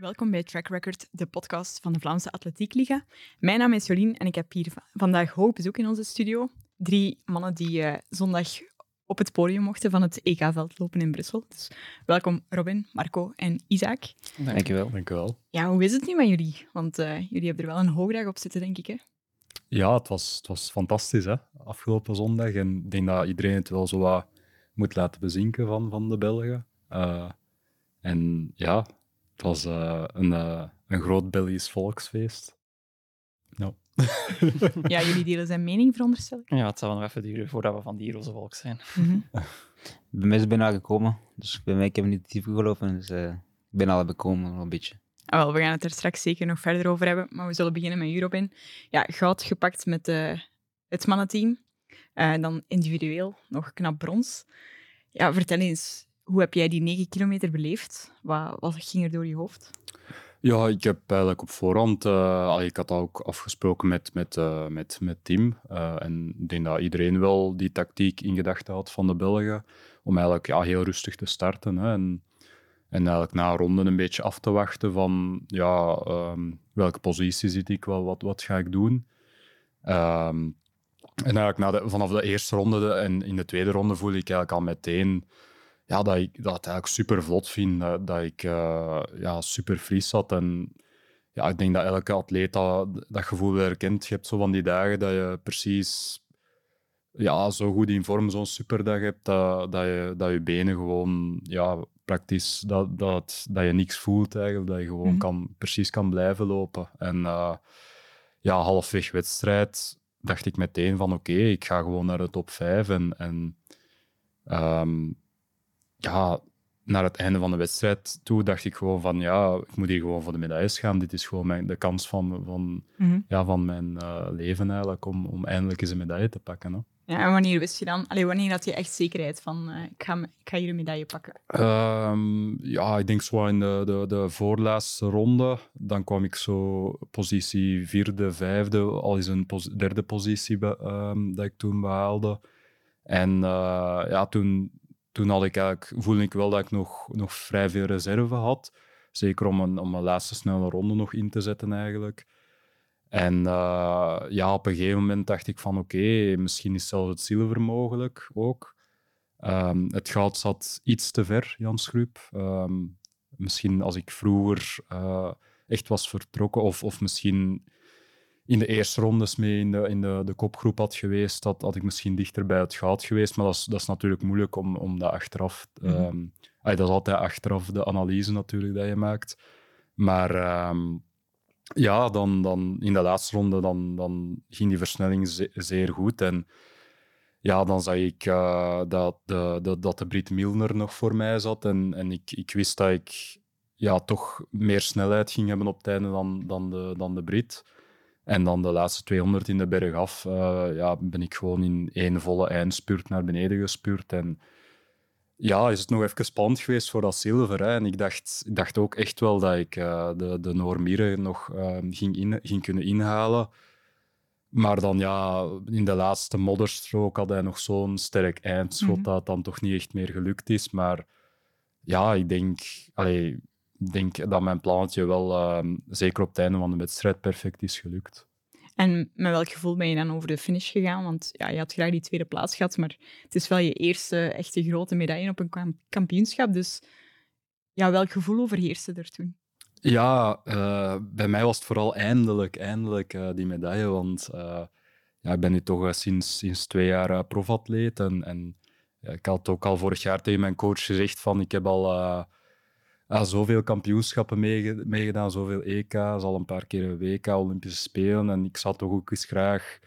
Welkom bij Track Record, de podcast van de Vlaamse Atletiek Liga. Mijn naam is Jolien en ik heb hier vandaag hoog bezoek in onze studio. Drie mannen die uh, zondag op het podium mochten van het EK-veldlopen in Brussel. Dus welkom Robin, Marco en Isaac. Dankjewel. Dankjewel. Ja, hoe is het nu met jullie? Want uh, jullie hebben er wel een hoogdag op zitten, denk ik, hè? Ja, het was, het was fantastisch, hè? afgelopen zondag. En ik denk dat iedereen het wel zo wat moet laten bezinken van, van de Belgen. Uh, en ja, het was uh, een, uh, een groot Belgisch volksfeest. No. ja, jullie delen zijn mening, veronderstel ik? Ja, het zal nog even duren voordat we van die roze volk zijn. Mm -hmm. bij mij is bijna gekomen. Dus bij mij, ik heb niet diep gelopen, dus uh, ik ben al bekomen, een beetje. Ah, wel, we gaan het er straks zeker nog verder over hebben, maar we zullen beginnen met Robin. Ja, goud gepakt met uh, het mannenteam. Uh, dan individueel nog knap brons. Ja, vertel eens, hoe heb jij die 9 kilometer beleefd? Wat, wat ging er door je hoofd? Ja, ik heb eigenlijk op voorhand, uh, ik had ook afgesproken met, met, uh, met, met Tim. Uh, en ik denk dat iedereen wel die tactiek in gedachten had van de Belgen. Om eigenlijk ja, heel rustig te starten. Hè, en, en eigenlijk na ronden een beetje af te wachten van ja, um, welke positie zit ik, wel, wat, wat ga ik doen. Um, en eigenlijk na vanaf de eerste ronde de, en in de tweede ronde voelde ik eigenlijk al meteen ja, dat ik dat eigenlijk super vlot vind. Dat, dat ik uh, ja, super fris zat. En ja, ik denk dat elke atleet dat, dat gevoel herkent. Je hebt zo van die dagen dat je precies ja, zo goed in vorm zo'n superdag hebt, dat, dat, je, dat je benen gewoon ja, praktisch, dat, dat, dat je niks voelt eigenlijk, dat je gewoon mm -hmm. kan, precies kan blijven lopen. En uh, ja, halfweg wedstrijd dacht ik meteen van oké, okay, ik ga gewoon naar de top 5 en, en um, ja, naar het einde van de wedstrijd toe dacht ik gewoon van ja, ik moet hier gewoon voor de medailles gaan. Dit is gewoon mijn, de kans van, van, mm -hmm. ja, van mijn uh, leven eigenlijk om, om eindelijk eens een medaille te pakken. Hè. Ja, en wanneer wist je dan, allee, wanneer had je echt zekerheid van uh, ik, ga, ik ga hier een medaille pakken? Um, ja, ik denk zo in de, de, de voorlaatste ronde. Dan kwam ik zo positie vierde, vijfde, al is een pos derde positie um, dat ik toen behaalde. En uh, ja, toen, toen had ik eigenlijk, voelde ik wel dat ik nog, nog vrij veel reserve had. Zeker om om een laatste snelle ronde nog in te zetten eigenlijk. En uh, ja, op een gegeven moment dacht ik van oké, misschien is zelfs het zilver mogelijk ook. Um, het goud zat iets te ver, Jan Schrup. Um, misschien als ik vroeger uh, echt was vertrokken of, of misschien in de eerste rondes mee in de, in de, de kopgroep had geweest, had, had ik misschien dichter bij het goud geweest. Maar dat is, dat is natuurlijk moeilijk om, om dat achteraf... Mm -hmm. um, dat is altijd achteraf de analyse natuurlijk dat je maakt. Maar um, ja, dan, dan in de laatste ronde dan, dan ging die versnelling ze zeer goed. En ja, dan zag ik uh, dat, de, de, dat de Brit Milner nog voor mij zat. En, en ik, ik wist dat ik ja, toch meer snelheid ging hebben op het einde dan, dan, de, dan de Brit. En dan de laatste 200 in de berg af, uh, ja, ben ik gewoon in één volle eindspurt naar beneden gespuurd. En ja, is het nog even spannend geweest voor dat zilver. Hè? En ik dacht, ik dacht ook echt wel dat ik uh, de, de Noormire nog uh, ging, in, ging kunnen inhalen. Maar dan ja, in de laatste modderstrook had hij nog zo'n sterk eindschot mm -hmm. dat het dan toch niet echt meer gelukt is. Maar ja, ik denk, allee, denk dat mijn plannetje wel uh, zeker op het einde van de wedstrijd perfect is gelukt. En met welk gevoel ben je dan over de finish gegaan? Want ja, je had graag die tweede plaats gehad, maar het is wel je eerste echte grote medaille op een kampioenschap. Dus ja, welk gevoel overheerste er toen? Ja, uh, bij mij was het vooral eindelijk, eindelijk uh, die medaille. Want uh, ja, ik ben nu toch sinds, sinds twee jaar profatleet. En, en ja, ik had ook al vorig jaar tegen mijn coach gezegd van ik heb al ja, zoveel kampioenschappen meegedaan, zoveel EK's, al een paar keer een WK, Olympische Spelen. En ik zou toch ook eens graag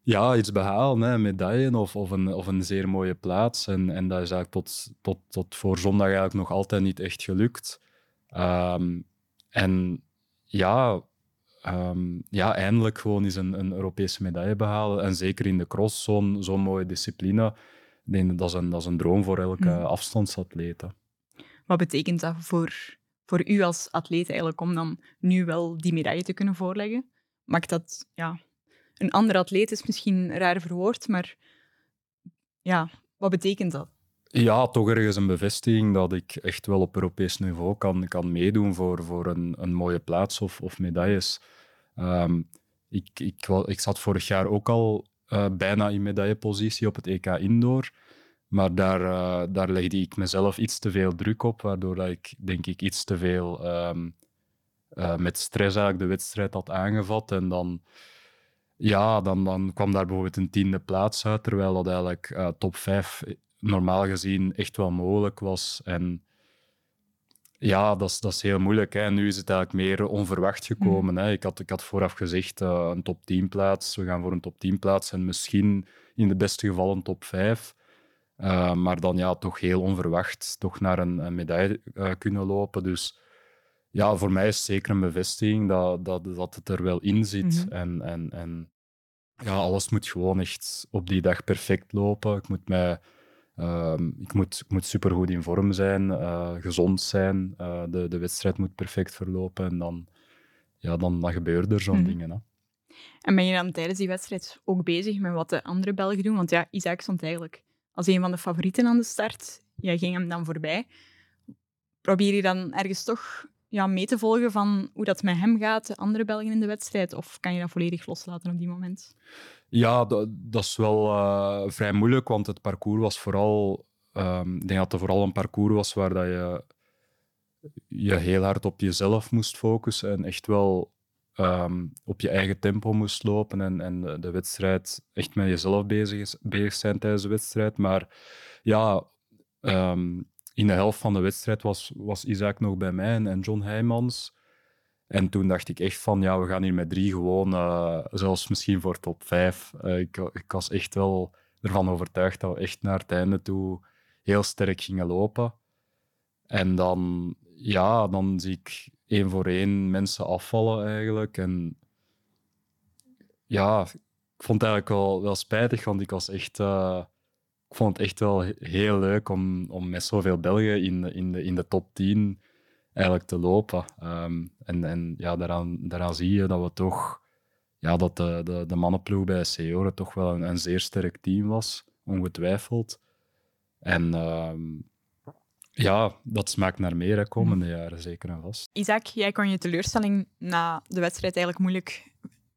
ja, iets behalen, hè, een medaille of, of, een, of een zeer mooie plaats. En, en dat is eigenlijk tot, tot, tot voor zondag eigenlijk nog altijd niet echt gelukt. Um, en ja, um, ja, eindelijk gewoon eens een, een Europese medaille behalen. En zeker in de cross, zo'n zo'n mooie discipline. Ik denk dat is een, dat is een droom voor elke mm. Wat betekent dat voor, voor u als atleet eigenlijk om dan nu wel die medaille te kunnen voorleggen? Maakt dat, ja, een andere atleet is misschien raar verwoord, maar ja, wat betekent dat? Ja, toch ergens een bevestiging dat ik echt wel op Europees niveau kan, kan meedoen voor, voor een, een mooie plaats of, of medailles. Ehm, ik, ik, ik zat vorig jaar ook al eh, bijna in medaillepositie op het EK Indoor. Maar daar, eh, daar legde ik mezelf iets te veel druk op, waardoor dat ik denk ik iets te veel ehm, eh, met stress eigenlijk de wedstrijd had aangevat. En dan, ja, dan, dan kwam daar bijvoorbeeld een tiende plaats uit, terwijl dat eigenlijk eh, top 5 normaal gezien echt wel mogelijk was. En ja, dat is, dat is heel moeilijk. Hè. En nu is het eigenlijk meer onverwacht gekomen. Hè. Ik, had, ik had vooraf gezegd een top 10 plaats. We gaan voor een top 10 plaats en misschien in de beste gevallen een top 5. Eh, maar dan ja, toch heel onverwacht toch naar een, een medaille eh, kunnen lopen. Dus ja, voor mij is het zeker een bevestiging dat, dat, dat het er wel in zit. Mhm. En, en, en ja, alles moet gewoon echt op die dag perfect lopen. Ik moet, mij, ehm, ik moet, ik moet supergoed in vorm zijn, eh, gezond zijn. de, de wedstrijd moet perfect verlopen. En dan, ja, dan, dan gebeuren er zo'n Mhm. dingen. Hè. En ben je dan tijdens die wedstrijd ook bezig met wat de andere Belgen doen? Want ja, Isaac stond eigenlijk als een van de favorieten aan de start. Jij ging hem dan voorbij. Probeer je dan ergens toch ja, mee te volgen van hoe dat met hem gaat, de andere Belgen in de wedstrijd? Of kan je dat volledig loslaten op die moment? Ja, dat, dat is wel eh, vrij moeilijk, want het parcours was vooral... ehm, ik denk dat het vooral een parcours was waar dat je je heel hard op jezelf moest focussen en echt wel ehm, op je eigen tempo moest lopen en, en de- wedstrijd echt met jezelf bezig, is, zijn tijdens de wedstrijd. Maar ja, ehm, in de helft van de wedstrijd was, was Isaac nog bij mij en, en John Heijmans. En toen dacht ik echt van, ja, we gaan hier met drie gewoon, eh, zelfs misschien voor top vijf. Eh, ik, ik was echt wel ervan overtuigd dat we echt naar het einde toe heel sterk gingen lopen. En dan, ja, dan zie ik één voor één mensen afvallen eigenlijk. En ja, ik vond het eigenlijk wel, wel spijtig, want ik was echt... eh, ik vond het echt wel he- heel leuk om, om met zoveel Belgen in, de- in, de, in de top 10 eigenlijk te lopen. Ehm, en en ja, daaraan, daaraan zie je dat we toch... Ja, dat de, de, de mannenploeg bij Seoren toch wel een, een zeer sterk team was, ongetwijfeld. En ehm, ja, dat smaakt naar meer de komende jaren, zeker en vast. Isaac, jij kon je teleurstelling na de wedstrijd eigenlijk moeilijk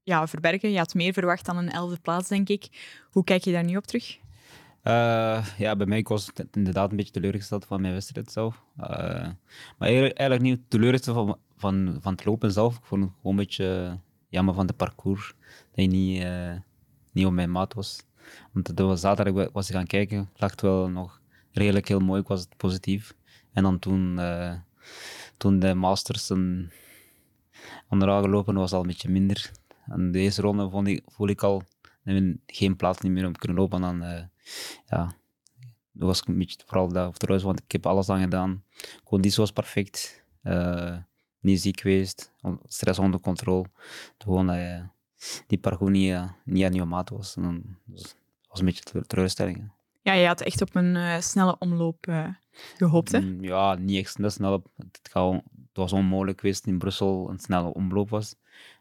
ja, verbergen. Je had meer verwacht dan een elfde plaats, denk ik. Hoe kijk je daar nu op terug? Eh, ja, bij mij was het inderdaad een beetje teleurgesteld van mijn wedstrijd zelf. Eh, maar eigenlijk, eigenlijk niet teleurgesteld van, van, van het lopen zelf. Ik vond het gewoon een beetje jammer van de parcours. Dat je niet, eh, niet op mijn maat was. Want dat was zaterdag was ik gaan kijken. lag het wel nog redelijk heel mooi. Ik was positief. En dan toen, eh, toen de Masters een onderaan gelopen was al een beetje minder. En de eerste ronde vond ik, voel ik al geen plaats meer om kunnen lopen. En dan, eh, ja, was een beetje vooral dat trouwens, want ik heb alles aan gedaan. Conditie was perfect. eh, niet ziek geweest. Stress onder controle. Gewoon dat die parcours niet, niet aan je maat was. Was- een beetje tele- teleurstelling. Ja, je had echt op een eh, snelle omloop eh, gehoopt, hè? Mm, Ja, niet echt snel. Het, was onmogelijk geweest in Brussel een snelle omloop was.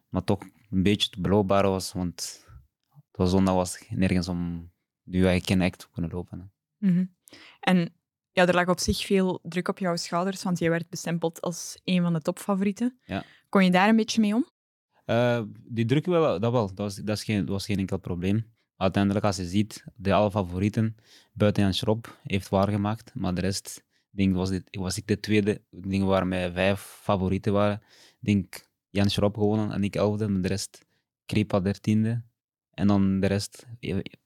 Maar toch een beetje te beloofbaar was, want het was zondag was nergens om nu eigenlijk echt te kunnen lopen. hè. Mhm. En ja, er lag op zich veel druk op jouw schouders, want jij werd bestempeld als een van de topfavorieten. Ja. Kon je daar een beetje mee om? Eh, die druk wel, dat wel. Dat was, dat, is geen, dat was geen enkel probleem. Uiteindelijk, als je ziet, de alle favorieten, buiten Jan Schrob, heeft waargemaakt. Maar de rest, denk, was, dit, was ik de tweede. Denk, waar mij vijf favorieten waren. Ik denk, Jan Schrob gewonnen en ik elfde. Maar de rest, Krepa dertiende. En dan de rest,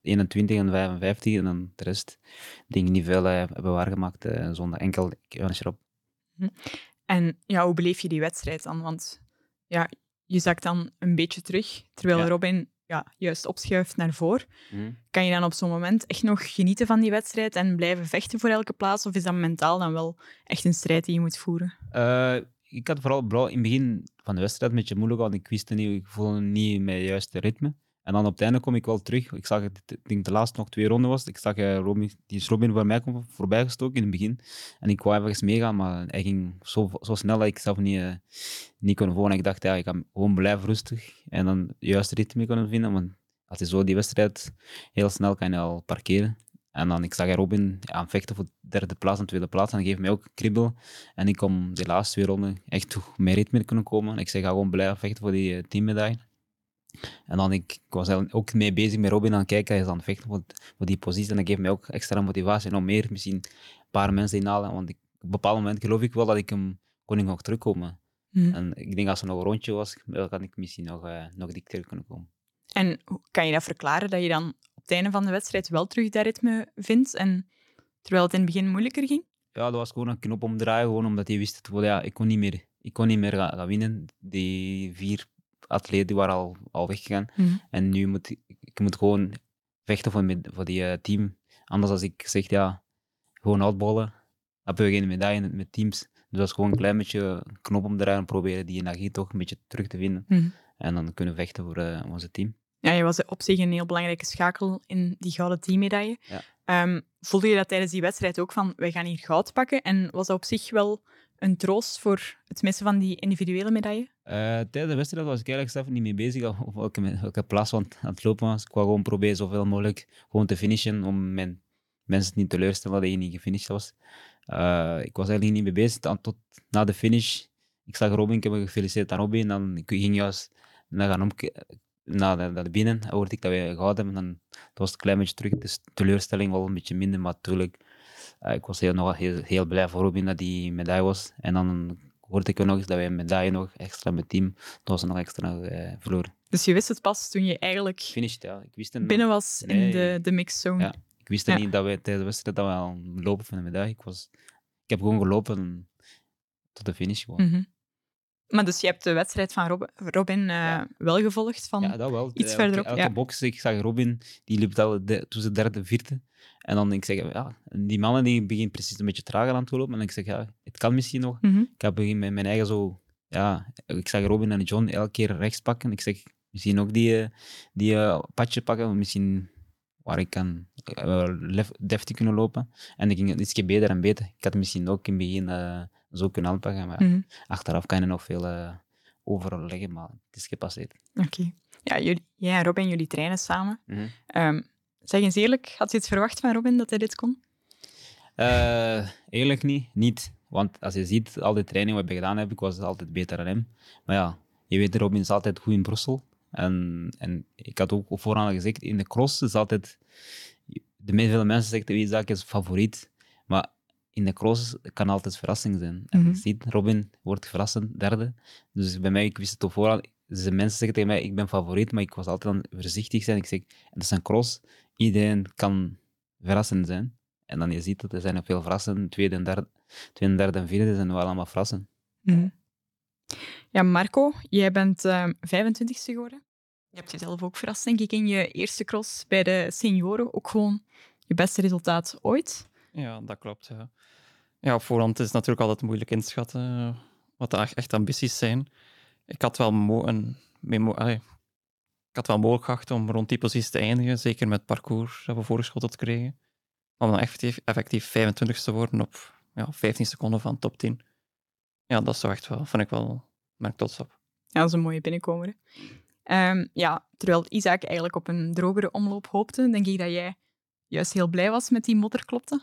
21 en 55. En dan de rest, ik denk niet veel eh, hebben waargemaakt eh, zonder enkel Jan Schrob. En ja, hoe beleef je die wedstrijd dan? Want ja, je zakt dan een beetje terug, terwijl Ja. Robin ja, juist opschuift naar voren. Mhm. Kan je dan op zo'n moment echt nog genieten van die wedstrijd en blijven vechten voor elke plaats? Of is dat mentaal dan wel echt een strijd die je moet voeren? Eh, ik had vooral vooral in het begin van de wedstrijd een beetje moeilijk, want ik wist niet, ik voelde niet mijn juiste ritme. En dan op het einde kom ik wel terug. Ik zag ik denk de laatste nog twee ronden was. Ik zag eh, Robin, die is Robin voor mij kom- voorbij gestoken in het begin. En ik wou even meegaan, maar hij ging zo, zo snel dat ik zelf niet, eh, niet kon volgen. En ik dacht, ja, ik kan gewoon blijven rustig en dan het juiste ritme kunnen vinden. Want als je zo die wedstrijd heel snel kan je al parkeren. En dan ik zag Robin ja, aan het vechten voor de derde plaats en tweede plaats. En dat geeft mij ook kribbel. En ik kom de laatste twee ronden echt toch meer ritme kunnen komen. En ik zeg, ga gewoon blij vechten voor die eh, teammedaille. En dan ik, ik was ook mee bezig met Robin aan het kijken. Hij is aan het vechten voor, voor die positie. En dat geeft mij ook extra motivatie om meer misschien een paar mensen inhalen. Want ik, op een bepaald moment geloof ik wel dat ik hem kon nog terugkomen. Mhm. En ik denk als er nog een rondje was, dan kan ik misschien nog, eh nog dikter kunnen komen. En kan je dat verklaren dat je dan op het einde van de wedstrijd wel terug dat ritme vindt, en, terwijl het in het begin moeilijker ging? Ja, dat was gewoon een knop omdraaien, gewoon omdat hij wist wel, ja, ik kon niet meer, ik kon niet meer gaan, gaan winnen. Die vier atleten die waren al, al weggegaan. Mhm. En nu moet ik, ik moet gewoon vechten voor, voor die eh, team. Anders als ik zeg, ja, gewoon uitbollen, hebben we geen medaille met teams. Dus dat is gewoon een klein beetje knop omdraaien en proberen die energie toch een beetje terug te vinden. Mhm. En dan kunnen we vechten voor eh, onze team. Ja, je was op zich een heel belangrijke schakel in die gouden teammedaille. Ja. Ehm, voelde je dat tijdens die wedstrijd ook van, wij gaan hier goud pakken? En was dat op zich wel een troost voor het missen van die individuele medaille? Eh, tijdens de wedstrijd was ik eigenlijk zelf niet mee bezig op welke, welke plaats aan, het- lopen was. Ik wou gewoon proberen zoveel mogelijk gewoon te finishen om mijn mensen niet teleur te stellen dat je niet gefinished was. Eh, ik was eigenlijk niet mee bezig dan tot na de finish. Ik zag Robin, ik heb me gefeliciteerd aan Robin. Dan ik ging juist naar, gaan omke- naar, naar binnen. Hoorde ik dat we gehouden hebben. Dan was een klein beetje terug. Dus teleurstelling wel een beetje minder, maar natuurlijk. Eh, ik was heel, nog heel, heel blij voor Robin dat die medaille was. En dan hoorde ik ook nog eens dat wij een medaille nog extra met team, dat was nog extra eh, verloren. Dus je wist het pas toen je eigenlijk Finished, ja. Ik wist nog- binnen was in de, de mixzone. Ja. Ik wist Ja. niet dat wij tijdens de wedstrijd dat we al lopen van de medaille. Ik, was, ik heb gewoon gelopen tot de finish gewoon. Mhm. Maar dus je hebt de wedstrijd van Rob- Robin eh, Ja. wel gevolgd? Van... Ja, dat wel. iets Elke- verderop, Elke ja. box, ik zag Robin, die liep al de, toen ze derde, vierde. En dan ik zeg, ja, die mannen die beginnen precies een beetje trager aan het lopen. En ik zeg, ja, het kan misschien nog. Mhm. Ik heb begin met mijn eigen zo, ja, ik zag Robin en John elke keer rechts pakken. Ik zeg, misschien ook die, eh, die eh, padje pakken, misschien waar ik kan eh, lef- deftig kunnen lopen. En ik ging het ietsje beter en beter. Ik had misschien ook in het begin eh, zo kunnen aanpakken, maar Mhm. achteraf kan je nog veel eh, overleggen, maar het is gepasseerd. Oké. Ja, jullie, jij en Robin, jullie trainen samen. Mhm. Ehm, zeg eens eerlijk, had je het verwacht van Robin dat hij dit kon? Eh, eerlijk niet, niet. Want als je ziet, al die trainingen wat ik gedaan heb, ik was altijd beter dan hem. Maar ja, je weet, Robin is altijd goed in Brussel. En, en ik had ook al gezegd, in de cross is altijd... De meeste mensen zeggen, wie Isaac is favoriet. Maar in de cross kan altijd verrassing zijn. En Mhm. je ziet, Robin wordt verrassend derde. Dus bij mij, ik wist het op voorhand. Dus de mensen zeggen tegen mij, ik ben favoriet, maar ik was altijd aan voorzichtig zijn. Ik zeg, het is een cross. Iedereen kan verrassend zijn. En dan je ziet dat er zijn veel verrassend. Tweede en derde, tweede, en derde en vierde zijn wel allemaal verrassend. Mhm. Ja, Marco, jij bent ehm 25ste geworden. Je hebt jezelf ook verrast, denk ik, in je eerste cross bij de senioren. Ook gewoon je beste resultaat ooit. Ja, dat klopt. Ja. ja, op voorhand is het natuurlijk altijd moeilijk inschatten eh, wat de echt ambities zijn. Ik had wel, een, mee mo- allee, ik had wel mogelijk geacht om rond die positie te eindigen, zeker met het parcours dat we voorgeschoteld kregen. Om dan effectief, effectief 25ste te worden op ja, 15 seconden van top 10. Ja, dat toch echt wel, vind ik wel, ben ik trots op. Ja, dat is een mooie binnenkomer. Ehm, ja, terwijl Isaac eigenlijk op een drogere omloop hoopte, denk ik dat jij juist heel blij was met die motor, klopte?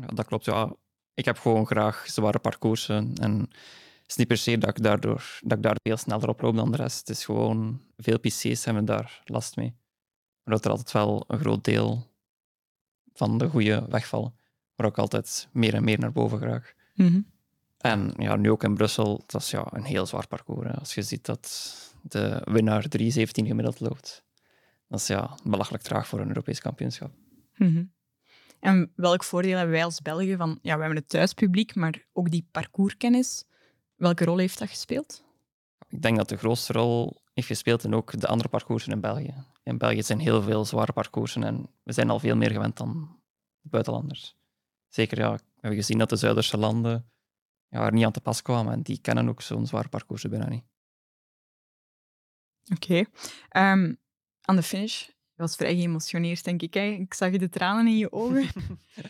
Ja, dat klopt. Ja. Ik heb gewoon graag zware parcoursen. En het is niet per se dat ik, daardoor, dat ik daar veel sneller op loop dan de rest. Het is gewoon, veel PC's hebben daar last mee. Maar dat er altijd wel een groot deel van de goede wegvallen. Waar ik altijd meer en meer naar boven graag. Mhm. En ja, nu ook in Brussel, dat is ja, een heel zwaar parcours. Hè. Als je ziet dat de winnaar 3.17 gemiddeld loopt, dat is ja, belachelijk traag voor een Europees kampioenschap. Mhm. En welk voordeel hebben wij als Belgen van, ja, we hebben het thuispubliek, maar ook die parcourskennis. Welke rol heeft dat gespeeld? Ik denk dat de grootste rol heeft gespeeld en ook de andere parcoursen in België. In België zijn heel veel zware parcoursen en we zijn al veel meer gewend dan de buitenlanders. Zeker, ja, we hebben gezien dat de Zuiderse landen ja, er niet aan te pas kwamen en die kennen ook zo'n zwaar parcours bijna niet. Oké. Ehm, aan de finish, je was vrij geëmotioneerd, denk ik. Hè? Ik zag de tranen in je ogen.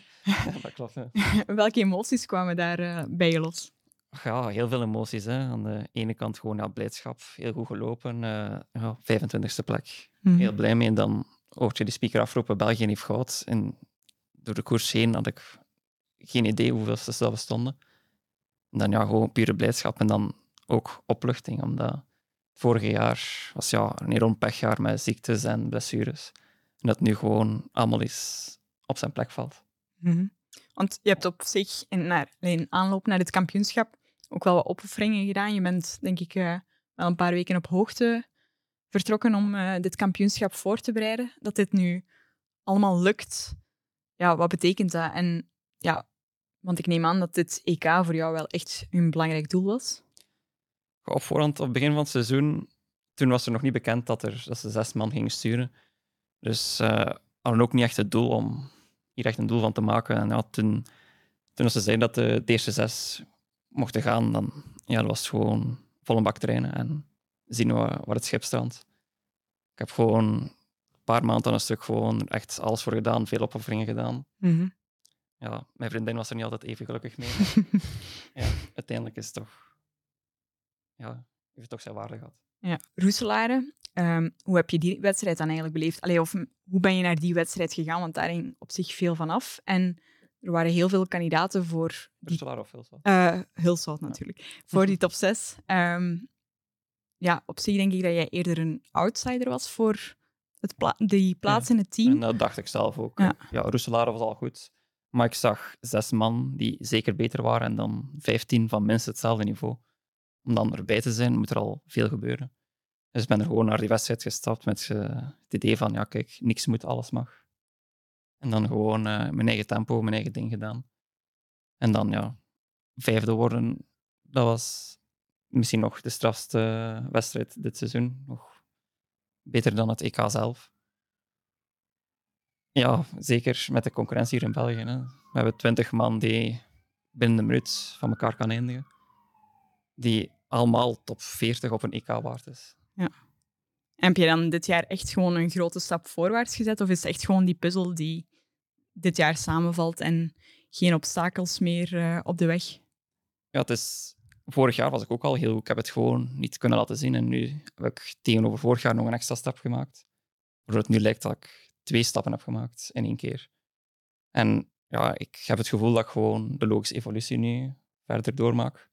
dat klopt. Welke emoties kwamen daar eh, bij je los? Ja, heel veel emoties. Hè. Aan de ene kant gewoon ja, blijdschap, heel goed gelopen. eh, ja, 25e plek, Mhm. heel blij mee. En dan hoort je de speaker afroepen, België heeft goud. En door de koers heen had ik geen idee hoeveel ze zelf stonden. En dan ja, gewoon pure blijdschap en dan ook opluchting, omdat vorig jaar was ja, een enorm pechjaar met ziektes en blessures. En dat nu gewoon allemaal eens op zijn plek valt. Mhm. Want je hebt op zich in, naar, in aanloop naar dit kampioenschap ook wel wat opofferingen gedaan. Je bent, denk ik, eh, wel een paar weken op hoogte vertrokken om eh, dit kampioenschap voor te bereiden. Dat dit nu allemaal lukt, ja, wat betekent dat? En ja, want ik neem aan dat dit EK voor jou wel echt een belangrijk doel was. Op voorhand, op het begin van het seizoen, toen was er nog niet bekend dat, er, dat ze zes man gingen sturen. Dus uh, hadden ook niet echt het doel om hier echt een doel van te maken. En ja, toen, toen ze zeiden dat de, de eerste zes mochten gaan, dan ja, dat was het gewoon volle bak trainen en zien waar, waar het schip strandt. Ik heb gewoon een paar maanden aan een stuk gewoon echt alles voor gedaan, veel opofferingen gedaan. Mhm. Ja, mijn vriendin was er niet altijd even gelukkig mee. ja, uiteindelijk is het toch... Ja, heeft het toch zijn waarde gehad. Ja, Roeselare, ehm, hoe heb je die wedstrijd dan eigenlijk beleefd? Allee, of hoe ben je naar die wedstrijd gegaan? Want daar hing op zich veel van af. En er waren heel veel kandidaten voor die Brusselaar of Hulshout natuurlijk. Voor die top 6. ja, op zich denk ik dat jij eerder een outsider was voor het pla- die plaats in het team. En dat dacht ik zelf ook. Ja. Ja, Roeselare was al goed. Maar ik zag zes man die zeker beter waren en dan vijftien van minstens hetzelfde niveau. Om dan erbij te zijn, moet er al veel gebeuren. Dus ik ben er gewoon naar die wedstrijd gestapt met eh, het idee van, ja kijk, niks moet, alles mag. En dan gewoon eh, mijn eigen tempo, mijn eigen ding gedaan. En dan, ja, vijfde worden, dat was misschien nog de strafste wedstrijd dit seizoen. Nog beter dan het EK zelf. Ja, zeker met de concurrentie hier in België. Hè. We hebben twintig man die binnen een minuut van elkaar kan eindigen. Die allemaal top 40 op een EK waard is. En heb je dan dit jaar echt gewoon een grote stap voorwaarts gezet? Of is het echt gewoon die puzzel die dit jaar samenvalt en geen obstakels meer eh, op de weg? Ja, het is, vorig jaar was ik ook al heel goed. Ik heb het gewoon niet kunnen laten zien. En nu heb ik tegenover vorig jaar nog een extra stap gemaakt. Waardoor het nu lijkt dat ik twee stappen heb gemaakt in één keer. En ja, ik heb het gevoel dat ik gewoon de logische evolutie nu verder doormaak.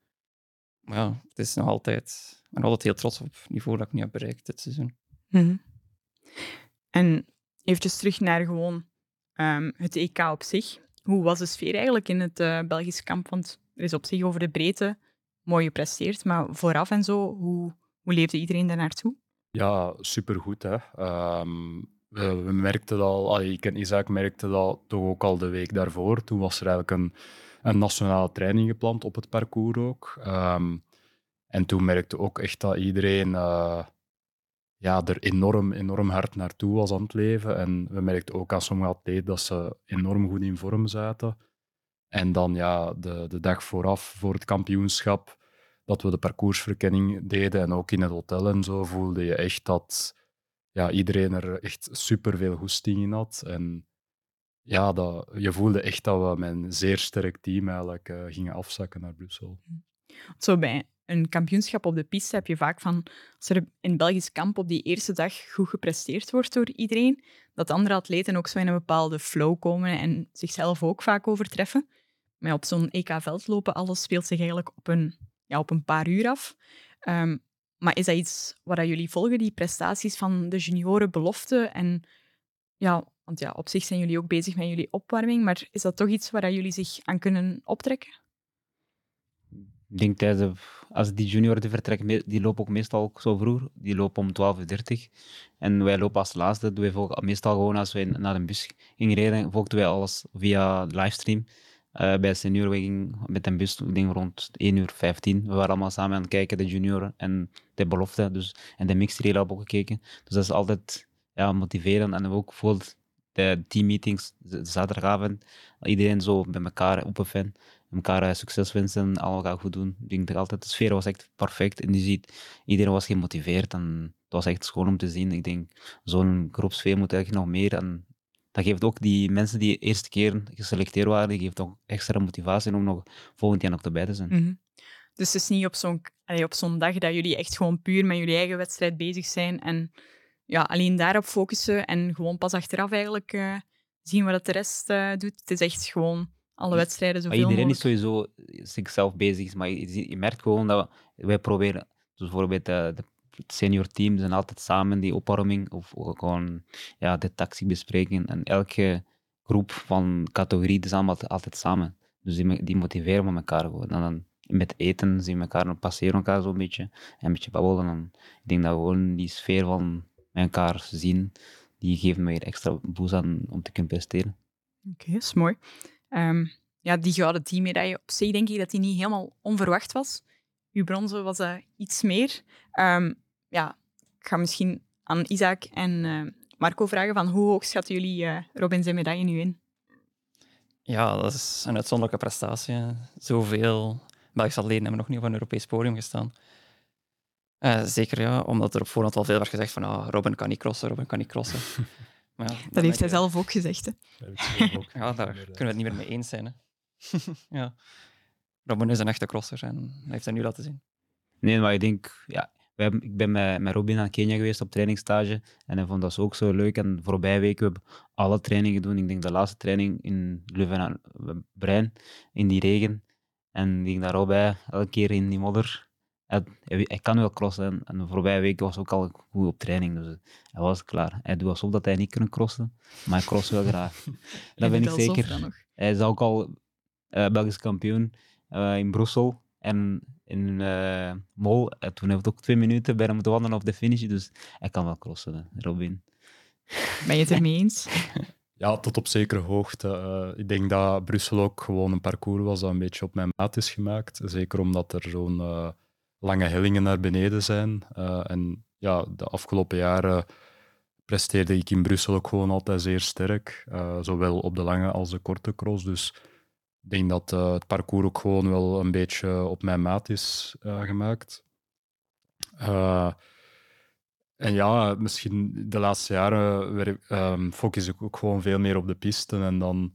Maar ja, het is nog altijd... Ik ben altijd heel trots op het niveau dat ik nu heb bereikt dit seizoen. Mhm. En eventjes terug naar gewoon ehm, het EK op zich. Hoe was de sfeer eigenlijk in het eh, Belgisch kamp? Want er is op zich over de breedte mooi gepresteerd, maar vooraf en zo, hoe, hoe leefde iedereen daar naartoe? Ja, supergoed. Hè. Ehm, we, we merkten dat al, allee, ik en Isaac merkten dat toch ook al de week daarvoor. Toen was er eigenlijk een, een nationale training gepland op het parcours ook. Ehm, en toen merkte ook echt dat iedereen eh, ja, er enorm, enorm hard naartoe was aan het leven. En we merkten ook aan sommige atleten dat ze enorm goed in vorm zaten. En dan ja, de, de dag vooraf, voor het kampioenschap, dat we de parcoursverkenning deden en ook in het hotel en zo, voelde je echt dat ja, iedereen er echt superveel goesting in had. En ja, dat, je voelde echt dat we met een zeer sterk team eigenlijk eh, gingen afzakken naar Brussel. Zo bij een kampioenschap op de piste heb je vaak van, als er in Belgisch kamp op die eerste dag goed gepresteerd wordt door iedereen, dat andere atleten ook zo in een bepaalde flow komen en zichzelf ook vaak overtreffen. Maar op zo'n EK-veldlopen, alles speelt zich eigenlijk op een, ja, op een paar uur af. Ehm, maar is dat iets wat dat jullie volgen, die prestaties van de junioren belofte? En ja, want ja, op zich zijn jullie ook bezig met jullie opwarming, maar is dat toch iets waar jullie zich aan kunnen optrekken? Ik denk tijdens de, als die junioren die vertrekken, die lopen ook meestal ook zo vroeg. Die lopen om 12.30 En wij lopen als laatste. Doen wij meestal gewoon als wij naar de bus gingen rijden, volgden wij alles via livestream. Eh, bij senior we gingen met een bus, rond 1 uur 15. We waren allemaal samen aan het kijken, de junioren en de belofte. Dus, en de mixed relay hebben we ook gekeken. Dus dat is altijd ja, motiverend. En ook bijvoorbeeld de teammeetings, zaterdagavond, iedereen zo bij elkaar, open elkaar eh, succes wensen, allemaal goed doen. Ik denk dat altijd, de sfeer was echt perfect. En je ziet, iedereen was gemotiveerd en het was echt schoon om te zien. Ik denk, zo'n groepsfeer moet eigenlijk nog meer. En dat geeft ook die mensen die de eerste keer geselecteerd waren, geeft ook extra motivatie om nog volgend jaar nog erbij te zijn. Mhm. Dus het is niet op zo'n op zo'n dag dat jullie echt gewoon puur met jullie eigen wedstrijd bezig zijn en ja, alleen daarop focussen en gewoon pas achteraf eigenlijk eh, zien wat de rest eh, doet. Het is echt gewoon alle wedstrijden Maar zoveel iedereen is sowieso zichzelf bezig, maar je, je- merkt gewoon dat we- wij proberen, dus bijvoorbeeld de, de senior teams zijn altijd samen die opwarming of gewoon ja, de tactiek bespreken. En elke groep van categorie is allemaal altijd, samen. Dus die, die motiveren met elkaar gewoon. En dan met eten zien we elkaar, passeren elkaar zo'n beetje en een beetje babbelen. En ik denk dat we gewoon die sfeer van met elkaar zien, die me weer extra boost aan om te kunnen presteren. Oké, dat is mooi. Ehm, ja, die gouden teammedaille op zich denk ik dat die niet helemaal onverwacht was. Uw bronzen was eh, iets meer. Ehm, ja, ik ga misschien aan Isaac en eh, Marco vragen van hoe hoog schatten jullie eh, Robin zijn medaille nu in? Ja, dat is een uitzonderlijke prestatie. Zoveel Belgische atleten hebben nog niet op een Europees podium gestaan. Eh, zeker ja, omdat er op voorhand al veel werd gezegd van ah, Robin kan niet crossen, Robin kan niet crossen. maar ja, Dat heeft hij je- zelf ook gezegd. Hè. Dat heb ik zelf ook Ja, daar kunnen we het niet meer mee eens zijn. Hè. ja. Robin is een echte crosser en hij heeft dat nu laten zien. Nee, maar ik denk, ja, we hebben, ik ben met, met Robin naar Kenia geweest op trainingsstage en hij vond dat ook zo leuk. En de voorbije weken hebben we alle trainingen doen. Ik denk de laatste training in Leuven aan Brein, in die regen. En ik denk daar al bij, elke keer in die modder. Hij, hij, hij kan wel crossen en, de voorbije weken was ook al goed op training. Dus hij was klaar. Hij doet alsof dat hij niet kan crossen, maar hij cross wel graag. dat ben ik zeker. Hij is ook al eh, Belgisch kampioen eh, in Brussel en in eh, Mol. Toen heeft het ook twee minuten bij hem moeten wandelen op de finish. Dus hij kan wel crossen, Robin. Ben je het ermee eens? Ja, tot op zekere hoogte. Eh, ik denk dat Brussel ook gewoon een parcours was dat een beetje op mijn maat is gemaakt. Zeker omdat er zo'n eh, lange hellingen naar beneden zijn. Eh, en ja, de afgelopen jaren presteerde ik in Brussel ook gewoon altijd zeer sterk. eh, zowel op de lange als de korte cross. Dus ik denk dat eh, het parcours ook gewoon wel een beetje op mijn maat is gemaakt. En ja, misschien de laatste jaren werk- ehm, focus ik ook gewoon veel meer op de pisten. En dan,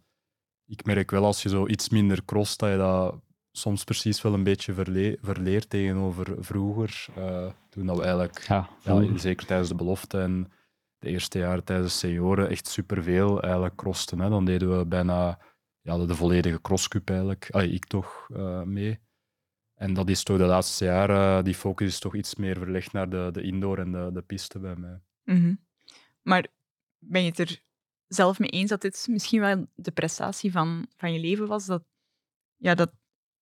ik merk wel als je zo iets minder crost, dat je dat soms precies wel een beetje verle- verleert tegenover vroeger. eh, toen dat we eigenlijk, Ja, ja, zeker tijdens de belofte en de eerste jaren tijdens de senioren, echt superveel eigenlijk crosten. Hè. Dan deden we bijna ja, de, de volledige crosscup eigenlijk. Allee, ik toch eh, mee. En dat is toch de laatste jaren, die focus is toch iets meer verlegd naar de, de indoor en de, de piste bij mij. Mhm. Maar ben je het er zelf mee eens dat dit misschien wel de prestatie van, van je leven was? Dat, ja, dat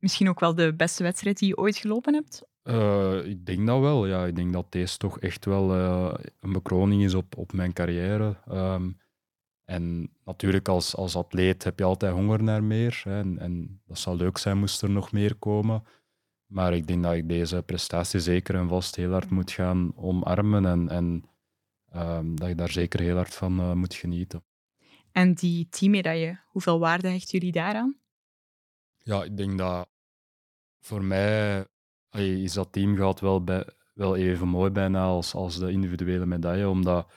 misschien ook wel de beste wedstrijd die je ooit gelopen hebt? Eh, ik denk dat wel. Ja, ik denk dat deze toch echt wel eh, een bekroning is op, op mijn carrière. Ehm, en natuurlijk, als, als atleet heb je altijd honger naar meer. Hè, en, en dat zou leuk zijn moest er nog meer komen. Maar ik denk dat ik deze prestatie zeker en vast heel hard moet gaan omarmen. En, en ehm, dat je daar zeker heel hard van eh, moet genieten. En die teammedaille, hoeveel waarde hechten jullie daaraan? Ja, ik denk dat voor mij is dat teamgoud wel, bij, wel even mooi bijna als, als de individuele medaille. Omdat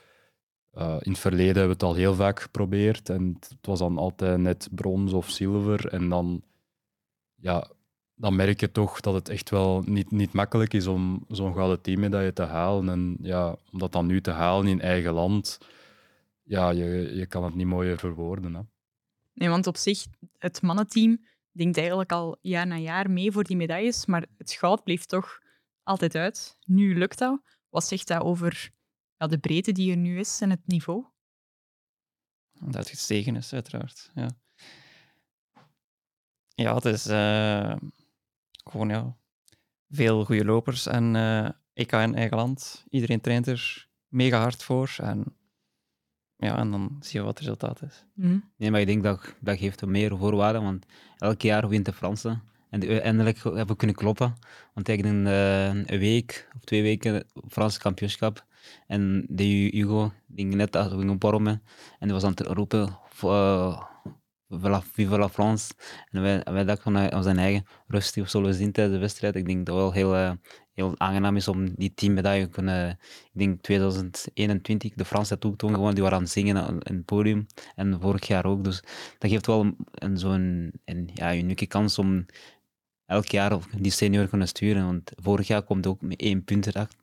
eh, in het verleden hebben we het al heel vaak geprobeerd en het was dan altijd net brons of zilver. En dan, ja, dan merk je toch dat het echt wel niet, niet makkelijk is om zo'n gouden teammedaille te halen. En ja, om dat dan nu te halen in eigen land, ja, je, je kan het niet mooier verwoorden. Hè. Nee, want op zich, het mannenteam denkt eigenlijk al jaar na jaar mee voor die medailles, maar het goud bleef toch altijd uit. Nu lukt dat. Wat zegt dat over ja, de breedte die er nu is en het niveau? Dat het gestegen is, uiteraard. Ja, ja het is eh, gewoon ja, veel goede lopers en eh EK in eigen land. Iedereen traint er mega hard voor. En, ja, en dan zie je wat het resultaat is. Mhm. Nee, maar ik denk dat dat geeft meer voorwaarden, want elk jaar wint de Fransen. En de- eindelijk hebben we kunnen kloppen. Want ik denk eh, een week of twee weken het Franse kampioenschap. En de Hu- Hugo ging net als we gingen opwarmen. En die was aan het roepen, uh, Viva Viva la France. En wij, wij dachten van uh, zijn eigen rustig of zullen we zien tijdens de wedstrijd. Ik denk dat wel heel, uh, heel aangenaam is om die teammedaille te kunnen... Ik denk 2021, de Fransen toen, toen gewoon, die waren aan het zingen in het podium. En vorig jaar ook. Dus dat geeft wel een, zo'n een, ja, unieke kans om elk jaar die senior te kunnen sturen. Want vorig jaar komt ook met één punt erachter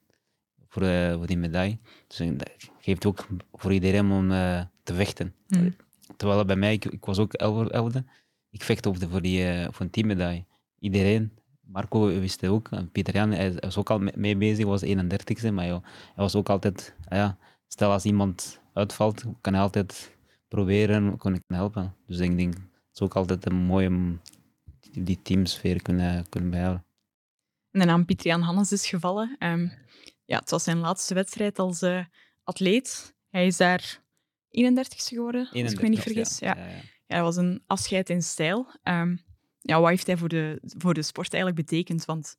voor, uh, voor die medaille. Dus dat geeft ook voor iedereen om uh, te vechten. Mm. terwijl bij mij, ik, ik was ook elfde, elfde. Ik vechtte op de, voor, die, eh, voor een teammedaille. Iedereen. Marco wist het ook. En Pieter Jan hij was ook al mee- bezig, was 31ste. Maar joh, hij was ook altijd... ah ja, stel als iemand uitvalt, kan hij altijd proberen, kon ik helpen. Dus ik denk, het is ook altijd een mooie die- teamsfeer kunnen, kunnen bijhouden. En de naam Pieter Jan Hannes is gevallen. Ehm, ja, het was zijn laatste wedstrijd als eh, atleet. Hij is daar 31ste geworden, als ik me niet 31, vergis. Ja. Ja, ja. Ja, dat was een afscheid in stijl. Ehm, ja, wat heeft hij voor de, voor de sport eigenlijk betekend? Want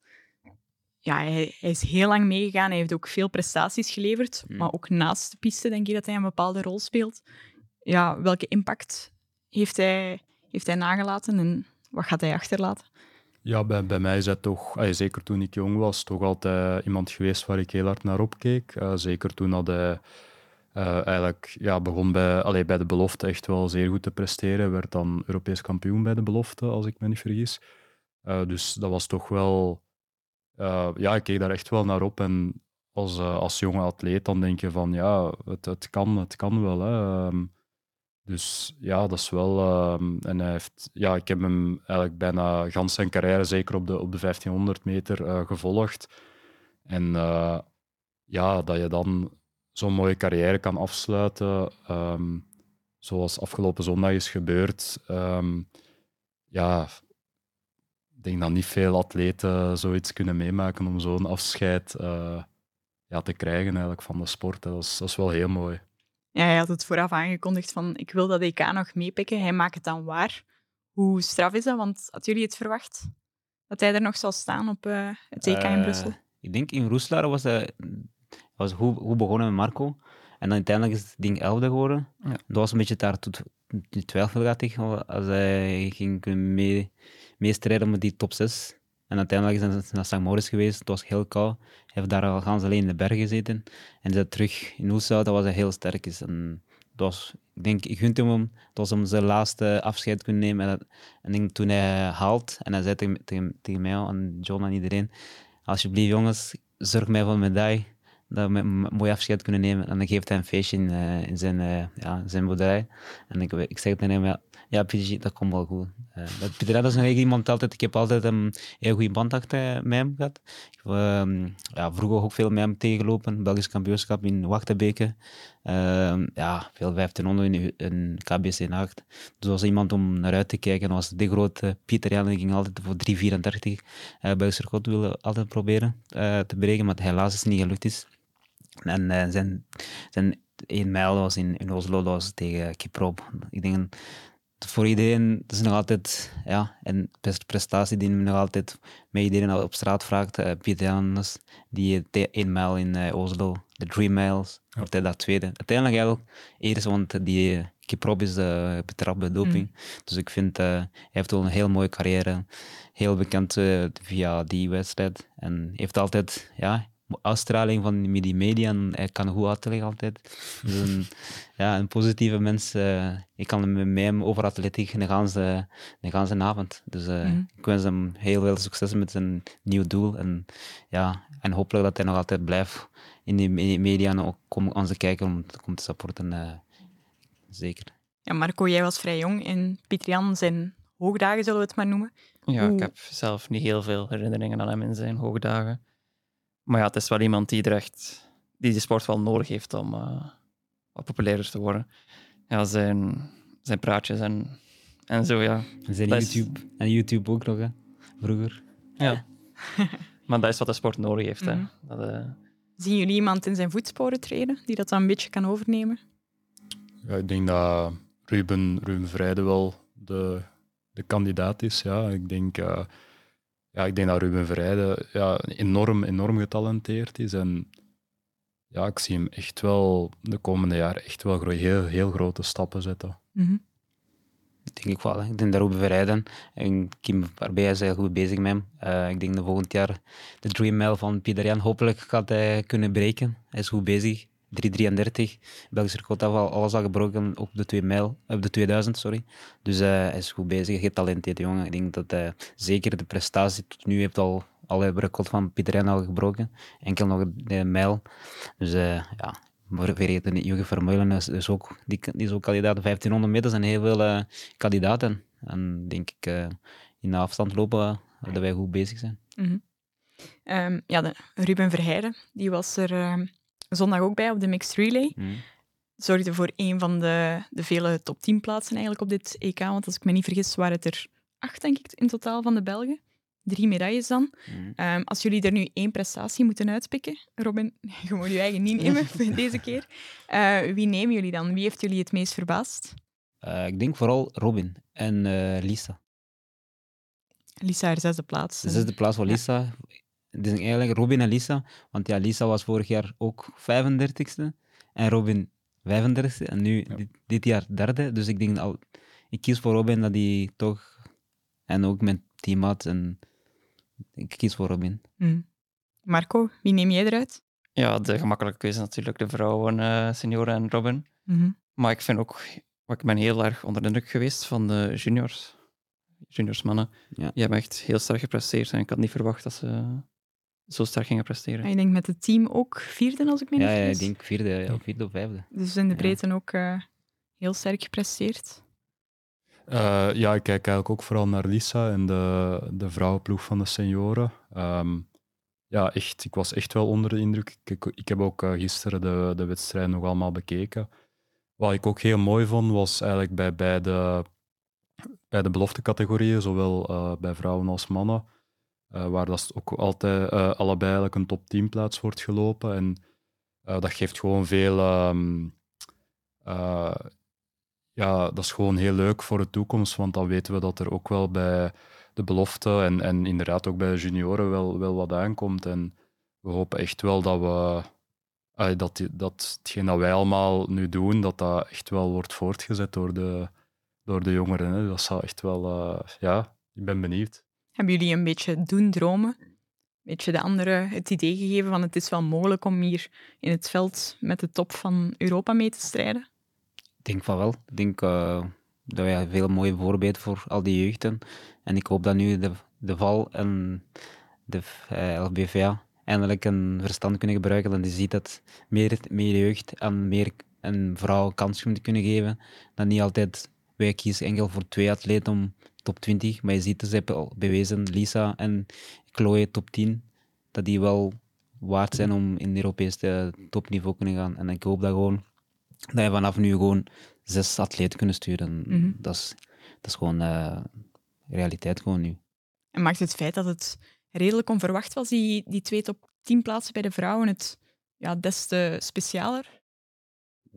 ja, hij, hij is heel lang meegegaan. Hij heeft ook veel prestaties geleverd. Mm. Maar ook naast de piste denk je dat hij een bepaalde rol speelt. Ja, welke impact heeft hij, heeft hij nagelaten en wat gaat hij achterlaten? Ja, bij, bij mij is hij toch, zeker toen ik jong was, toch altijd iemand geweest waar ik heel hard naar opkeek. Eh, zeker toen had hij eh, eigenlijk ja, begon bij, allee, bij de belofte echt wel zeer goed te presteren. Werd dan Europees kampioen bij de belofte, als ik me niet vergis. Eh, dus dat was toch wel... eh, ja, ik keek daar echt wel naar op. En als, als jonge atleet dan denk je van, ja, het, het, kan, het kan wel. Hè. Ehm, dus ja, dat is wel. ehm, en hij heeft, ja, ik heb hem eigenlijk bijna gans zijn carrière, zeker op de, op de 1500 meter, gevolgd. En ja, dat je dan zo'n mooie carrière kan afsluiten, ehm, zoals afgelopen zondag is gebeurd. ehm, ja, ik denk dat niet veel atleten zoiets kunnen meemaken om zo'n afscheid eh, ja, te krijgen eigenlijk van de sport. Dat is, dat is wel heel mooi. Ja, hij had het vooraf aangekondigd van ik wil dat EK nog meepikken. Hij maakt het dan waar. Hoe straf is dat? Want hadden jullie het verwacht? Dat hij er nog zal staan op eh, het EK in Eh, Brussel? Ik denk in Roeslaar was hij was goed, goed begonnen met Marco. En dan uiteindelijk is het ding elfde geworden. Ja. Dat was een beetje daar tot twijfel had ik, als hij ging kunnen mee, meestrijden met die top 6. En uiteindelijk is hij naar St. Maurice geweest. Het was heel koud. Hij heeft daar al gans alleen in de bergen gezeten. En is hij terug in Oelshout, dat was hij heel sterk is. En dat was, ik denk, ik gunte hem, dat was om zijn laatste afscheid kunnen nemen. En, dat- en denk, toen hij haalt, en hij zei tegen, tegen, tegen mij en John en iedereen, alsjeblieft jongens, zorg mij voor een medaille, dat we mooi afscheid kunnen nemen. En dan geeft hij een feestje in, eh, zijn, eh, ja, zijn boerderij. En ik, ik zeg tegen hem, ja, ja Pieter, dat komt wel goed. Eh, dat, Pieter, dat is nog iemand altijd, ik heb altijd een heel goede band achter met hem gehad. Ik ehm, ja, vroeger ook veel met hem tegengelopen, Belgisch kampioenschap in Wachtenbeke. Ehm, ja, veel 1500 in, in KBC in Haagt. Dus dat was iemand om naar uit te kijken. Dat was de grote Pieter Jan, ging altijd voor 3,34 uh, Belgisch record willen altijd proberen te breken, maar helaas is het niet gelukt is. En eh, zijn, zijn 1 mijl was in, in Oslo, dat was tegen Kiprop. Ik denk, voor iedereen, dat is nog altijd ja, een beste prestatie die nog altijd met iedereen op straat vraagt. Uh, Pieter Jannes, die 1 mijl in uh, Oslo, de 3 miles, Ja. wordt hij dat tweede. Uiteindelijk eigenlijk eerst, want die uh, Kiprop is uh, betrapt bij doping. Dus ik vind, uh, hij heeft wel een heel mooie carrière. Heel bekend uh, via die wedstrijd. En heeft altijd, ja, uitstraling van die media en hij kan goed uitleggen altijd. Dus een, ja, een positieve mens. Uh, ik kan met hem over atletiek de ganse, de ganse avond. Dus uh, ik wens hem heel veel succes met zijn nieuw doel. En, ja, en hopelijk dat hij nog altijd blijft in die me- media en ook kom aan ze kijken om, om te supporten. eh, zeker. Ja, Marco, jij was vrij jong en Pieter Jan zijn hoogdagen, zullen we het maar noemen. Ja, Hoe- ik heb zelf niet heel veel herinneringen aan hem in zijn hoogdagen. Maar ja, het is wel iemand die er echt, die de sport wel nodig heeft om eh, wat populairder te worden. Ja, zijn, zijn praatjes en, en zo, ja. En zijn Dat is- YouTube, en YouTube ook nog, hè, vroeger. ja. maar dat is wat de sport nodig heeft. Mhm. hè. Dat, eh, Zien jullie iemand in zijn voetsporen treden die dat dan een beetje kan overnemen? Ja, ik denk dat Ruben, Ruben Vrijde wel de, de kandidaat is. Ja. Ik, denk, eh, ja, ik denk dat Ruben Vrijde ja, enorm, enorm getalenteerd is. En ja, ik zie hem echt wel de komende jaren echt wel gro- heel, heel grote stappen zetten. Mhm. Denk ik wel. hè. Ik denk daarop verrijden. En Kim Barbey is heel goed bezig met hem. Eh, ik denk dat volgend jaar de Dream Mile van Pieter Jan hopelijk gaat hij kunnen breken. Hij is goed bezig. 333. Belgisch record al alles al gebroken op de 2 mijl, op de 2000, sorry. Dus eh, hij is goed bezig, getalenteerd jongen. Ik denk dat hij zeker de prestatie tot nu heeft al alle record van Pieter al gebroken. Enkel nog de mijl. Dus eh, ja, Maar vergeten niet, Jurgen Vermeulen is, ook, die, die is ook kandidaat. 1500 meter zijn heel veel eh, kandidaten. En denk ik, eh, in de afstand lopen, eh, dat wij goed bezig zijn. Mhm. Ehm, ja, Ruben Verheijden, die was er ehm, zondag ook bij op de Mixed Relay. Mhm. Zorgde voor een van de, de vele top 10 plaatsen eigenlijk op dit EK. Want als ik me niet vergis, waren het er acht, denk ik, in totaal van de Belgen. Drie medailles dan. Mhm. Ehm, als jullie er nu één prestatie moeten uitpikken, Robin, je moet je eigen niet nemen deze keer. Eh, wie nemen jullie dan? Wie heeft jullie het meest verbaasd? Eh, ik denk vooral Robin en eh, Lisa. Lisa, haar zesde plaats. De zesde plaats van Ja. Het is eigenlijk Robin en Lisa. Want ja, Lisa was vorig jaar ook 35ste. En Robin 35ste. En nu Ja. dit, dit jaar derde. Dus ik denk al, ik kies voor Robin dat hij toch. En ook mijn teammaat. En ik kies voor Robin. Mhm. Marco, wie neem jij eruit? Ja, de gemakkelijke keuze is natuurlijk de vrouwen, eh Senora en Robin. Mhm. Maar ik vind ook, ik ben heel erg onder de indruk geweest van de juniors. Juniorsmannen. Ja. Die hebben echt heel sterk gepresteerd en ik had niet verwacht dat ze zo sterk gingen presteren. En ik denk met het team ook vierde, als ik me niet Ja, ja, ik vergis. denk vierde, ja, vierde of vijfde. Dus in de Ja. breedte ook eh, heel sterk gepresteerd. Eh, ja, ik kijk eigenlijk ook vooral naar Lisa en de, de vrouwenploeg van de senioren. Ehm, ja, echt, ik was echt wel onder de indruk. Ik, ik heb ook eh, gisteren de, de wedstrijd nog allemaal bekeken. Wat ik ook heel mooi vond, was eigenlijk bij beide, bij de beloftecategorieën, zowel eh, bij vrouwen als mannen, eh, waar dat ook altijd eh, allebei een top 10 plaats wordt gelopen. En eh, dat geeft gewoon veel ehm, eh, ja, dat is gewoon heel leuk voor de toekomst, want dan weten we dat er ook wel bij de belofte en, en inderdaad ook bij de junioren wel, wel wat aankomt. En we hopen echt wel dat we dat, dat hetgeen dat wij allemaal nu doen, dat dat echt wel wordt voortgezet door de, door de jongeren. Hè. Dat zou echt wel, ja, ik ben benieuwd. Hebben jullie een beetje doen dromen? Een beetje de anderen het idee gegeven van het is wel mogelijk om hier in het veld met de top van Europa mee te strijden? Ik denk van wel. Ik denk eh, dat wij veel mooie voorbeelden voor al die jeugden. En ik hoop dat nu de, de VAL en de eh, LBVA eindelijk een verstand kunnen gebruiken. Dat je ziet dat meer, meer jeugd en meer een vrouw kans kunnen geven. Dat niet altijd, wij kiezen enkel voor twee atleten om top 20. Maar je ziet, ze hebben al bewezen, Lisa en Chloe top 10, dat die wel waard zijn om in Europees eh, topniveau kunnen gaan. En ik hoop dat gewoon dat je vanaf nu gewoon zes atleten kunnen sturen. Mhm. dat, is, dat is gewoon eh, realiteit gewoon nu. En maakt het feit dat het redelijk onverwacht was, die, die twee top 10 plaatsen bij de vrouwen, het ja, des te specialer?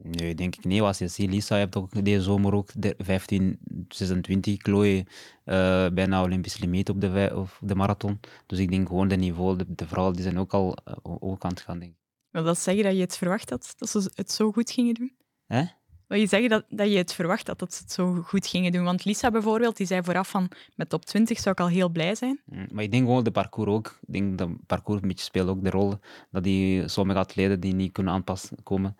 Nee, denk ik niet. Als je ziet, Lisa heeft ook deze zomer ook de 15, 26, Chloe eh, bijna Olympisch limiet op de, of de marathon. Dus ik denk gewoon de niveau, de, de vrouwen die zijn ook al eh, ook aan het gaan, denk ik. Wil dat zeggen dat je het verwacht had, dat ze het zo goed gingen doen? Hè? Wil je zeggen dat, dat je het verwacht had, dat ze het zo goed gingen doen? Want Lisa bijvoorbeeld, die zei vooraf van met top 20 zou ik al heel blij zijn. Mm, Maar ik denk gewoon de parcours ook. Ik denk dat parcours een beetje speelt ook de rol. Dat die sommige atleten die niet kunnen aanpassen komen.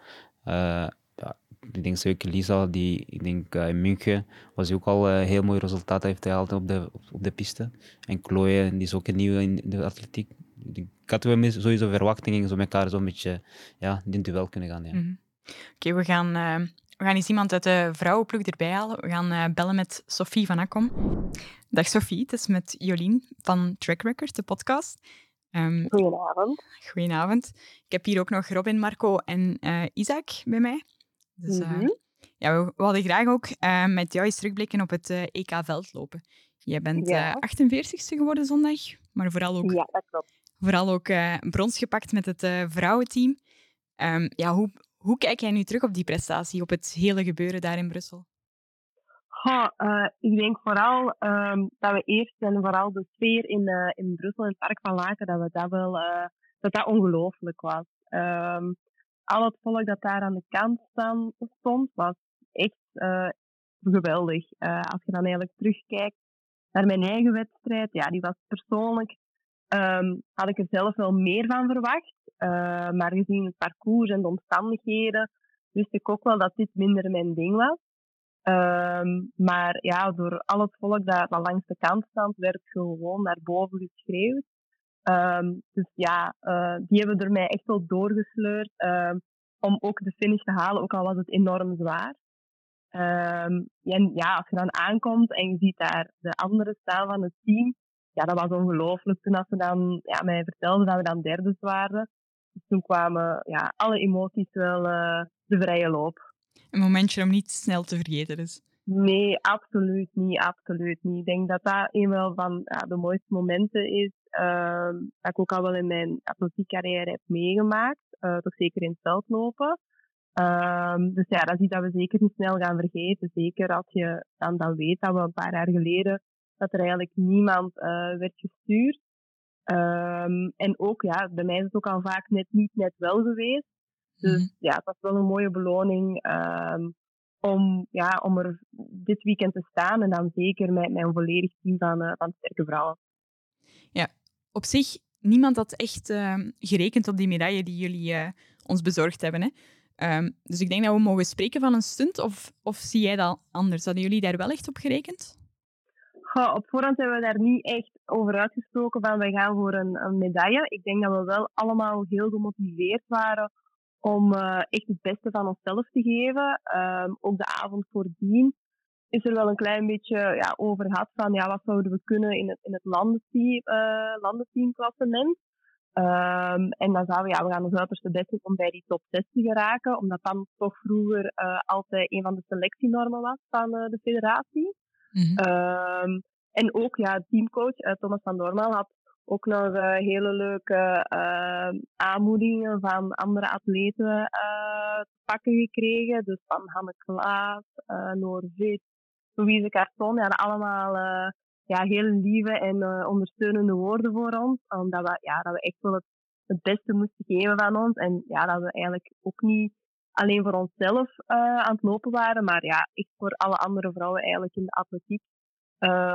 Eh, ja, ik denk zeker Lisa, die ik denk eh, in München was ook al een heel mooi resultaat heeft gehaald op de, op, de piste. En Chloe, die is ook een nieuwe in de atletiek. Ik had wel sowieso verwachtingen zo met elkaar zo'n beetje ja, in duel kunnen gaan. Ja. Mhm. Oké, we, gaan, eh, we gaan eens iemand uit de vrouwenploeg erbij halen. We gaan eh, bellen met Sophie van Akkom. Dag Sophie, het is met Jolien van Track Record, de podcast. Ehm, Goedenavond. goedenavond. Ik heb hier ook nog Robin, Marco en eh, Isaac bij mij. Dus eh, Mhm. ja, we, we hadden graag ook eh, met jou eens terugblikken op het EK veldlopen. Jij bent Ja. eh 48ste geworden zondag, maar vooral ook Ja, dat klopt. vooral ook brons gepakt met het vrouwenteam. Ehm, ja, hoe, hoe kijk jij nu terug op die prestatie, op het hele gebeuren daar in Brussel? Goh, eh, ik denk vooral ehm, dat we eerst en vooral de sfeer in, eh, in Brussel, in het Park van Laken, dat we dat wel, eh, dat dat ongelooflijk was. Ehm, al het volk dat daar aan de kant stond, was echt geweldig. Als je dan eigenlijk terugkijkt naar mijn eigen wedstrijd, ja, die was persoonlijk, ehm, had ik er zelf wel meer van verwacht. Maar gezien het parcours en de omstandigheden, wist ik ook wel dat dit minder mijn ding was. Ehm, maar ja, door al het volk dat, langs de kant stond, werd gewoon naar boven geschreeuwd. Ehm, dus ja, eh, die hebben er mij echt wel doorgesleurd. Ehm, om ook de finish te halen, ook al was het enorm zwaar. En ja, als je dan aankomt en je ziet daar de andere staan van het team, ja, dat was ongelooflijk. Toen als ze dan ja, mij vertelden dat we dan derde waren, dus toen kwamen ja, alle emoties wel uh, de vrije loop. Een momentje om niet snel te vergeten dus. Nee, absoluut niet, absoluut niet. Ik denk dat dat een van ja, de mooiste momenten is uh, dat ik ook al wel in mijn atletiekcarrière heb meegemaakt. Uh, toch zeker in het veldlopen. Um, dus ja, dat is iets dat we zeker niet snel gaan vergeten. Zeker als je dan, dan weet dat we een paar jaar geleden dat er eigenlijk niemand uh, werd gestuurd. Um, en ook, ja, bij mij is het ook al vaak net niet net wel geweest. Dus mm. ja, dat is wel een mooie beloning um, om, ja, om er dit weekend te staan. En dan zeker met mijn volledig team van, uh, van sterke vrouwen. Ja, op zich, niemand had echt uh, gerekend op die medaille die jullie uh, ons bezorgd hebben. Hè? Um, dus ik denk dat we mogen spreken van een stunt. Of, of zie jij dat anders? Hadden jullie daar wel echt op gerekend? Goh, op voorhand hebben we daar niet echt over uitgesproken van wij gaan voor een, een medaille. Ik denk dat we wel allemaal heel gemotiveerd waren om uh, echt het beste van onszelf te geven. Um, ook de avond voordien is er wel een klein beetje ja, over gehad van ja, wat zouden we kunnen in het, in het landenteam, uh, landenteamklassement. Um, en dan zouden we, ja, we gaan ons uiterste best doen om bij die top 6 te geraken, omdat dan toch vroeger uh, altijd een van de selectienormen was van de federatie. Mm -hmm. um, en ook, ja, teamcoach Thomas van Dormaal had ook nog uh, hele leuke uh, aanmoedigingen van andere atleten uh, te pakken gekregen. Dus van Hanne Klaas, uh, Noor Vit, Louise Carton. Ja, allemaal ja, heel lieve en ondersteunende woorden voor ons. Omdat we, ja, dat we echt wel het, het beste moesten geven van ons. En ja, dat we eigenlijk ook niet alleen voor onszelf aan het lopen waren, maar ja, echt voor alle andere vrouwen eigenlijk in de atletiek.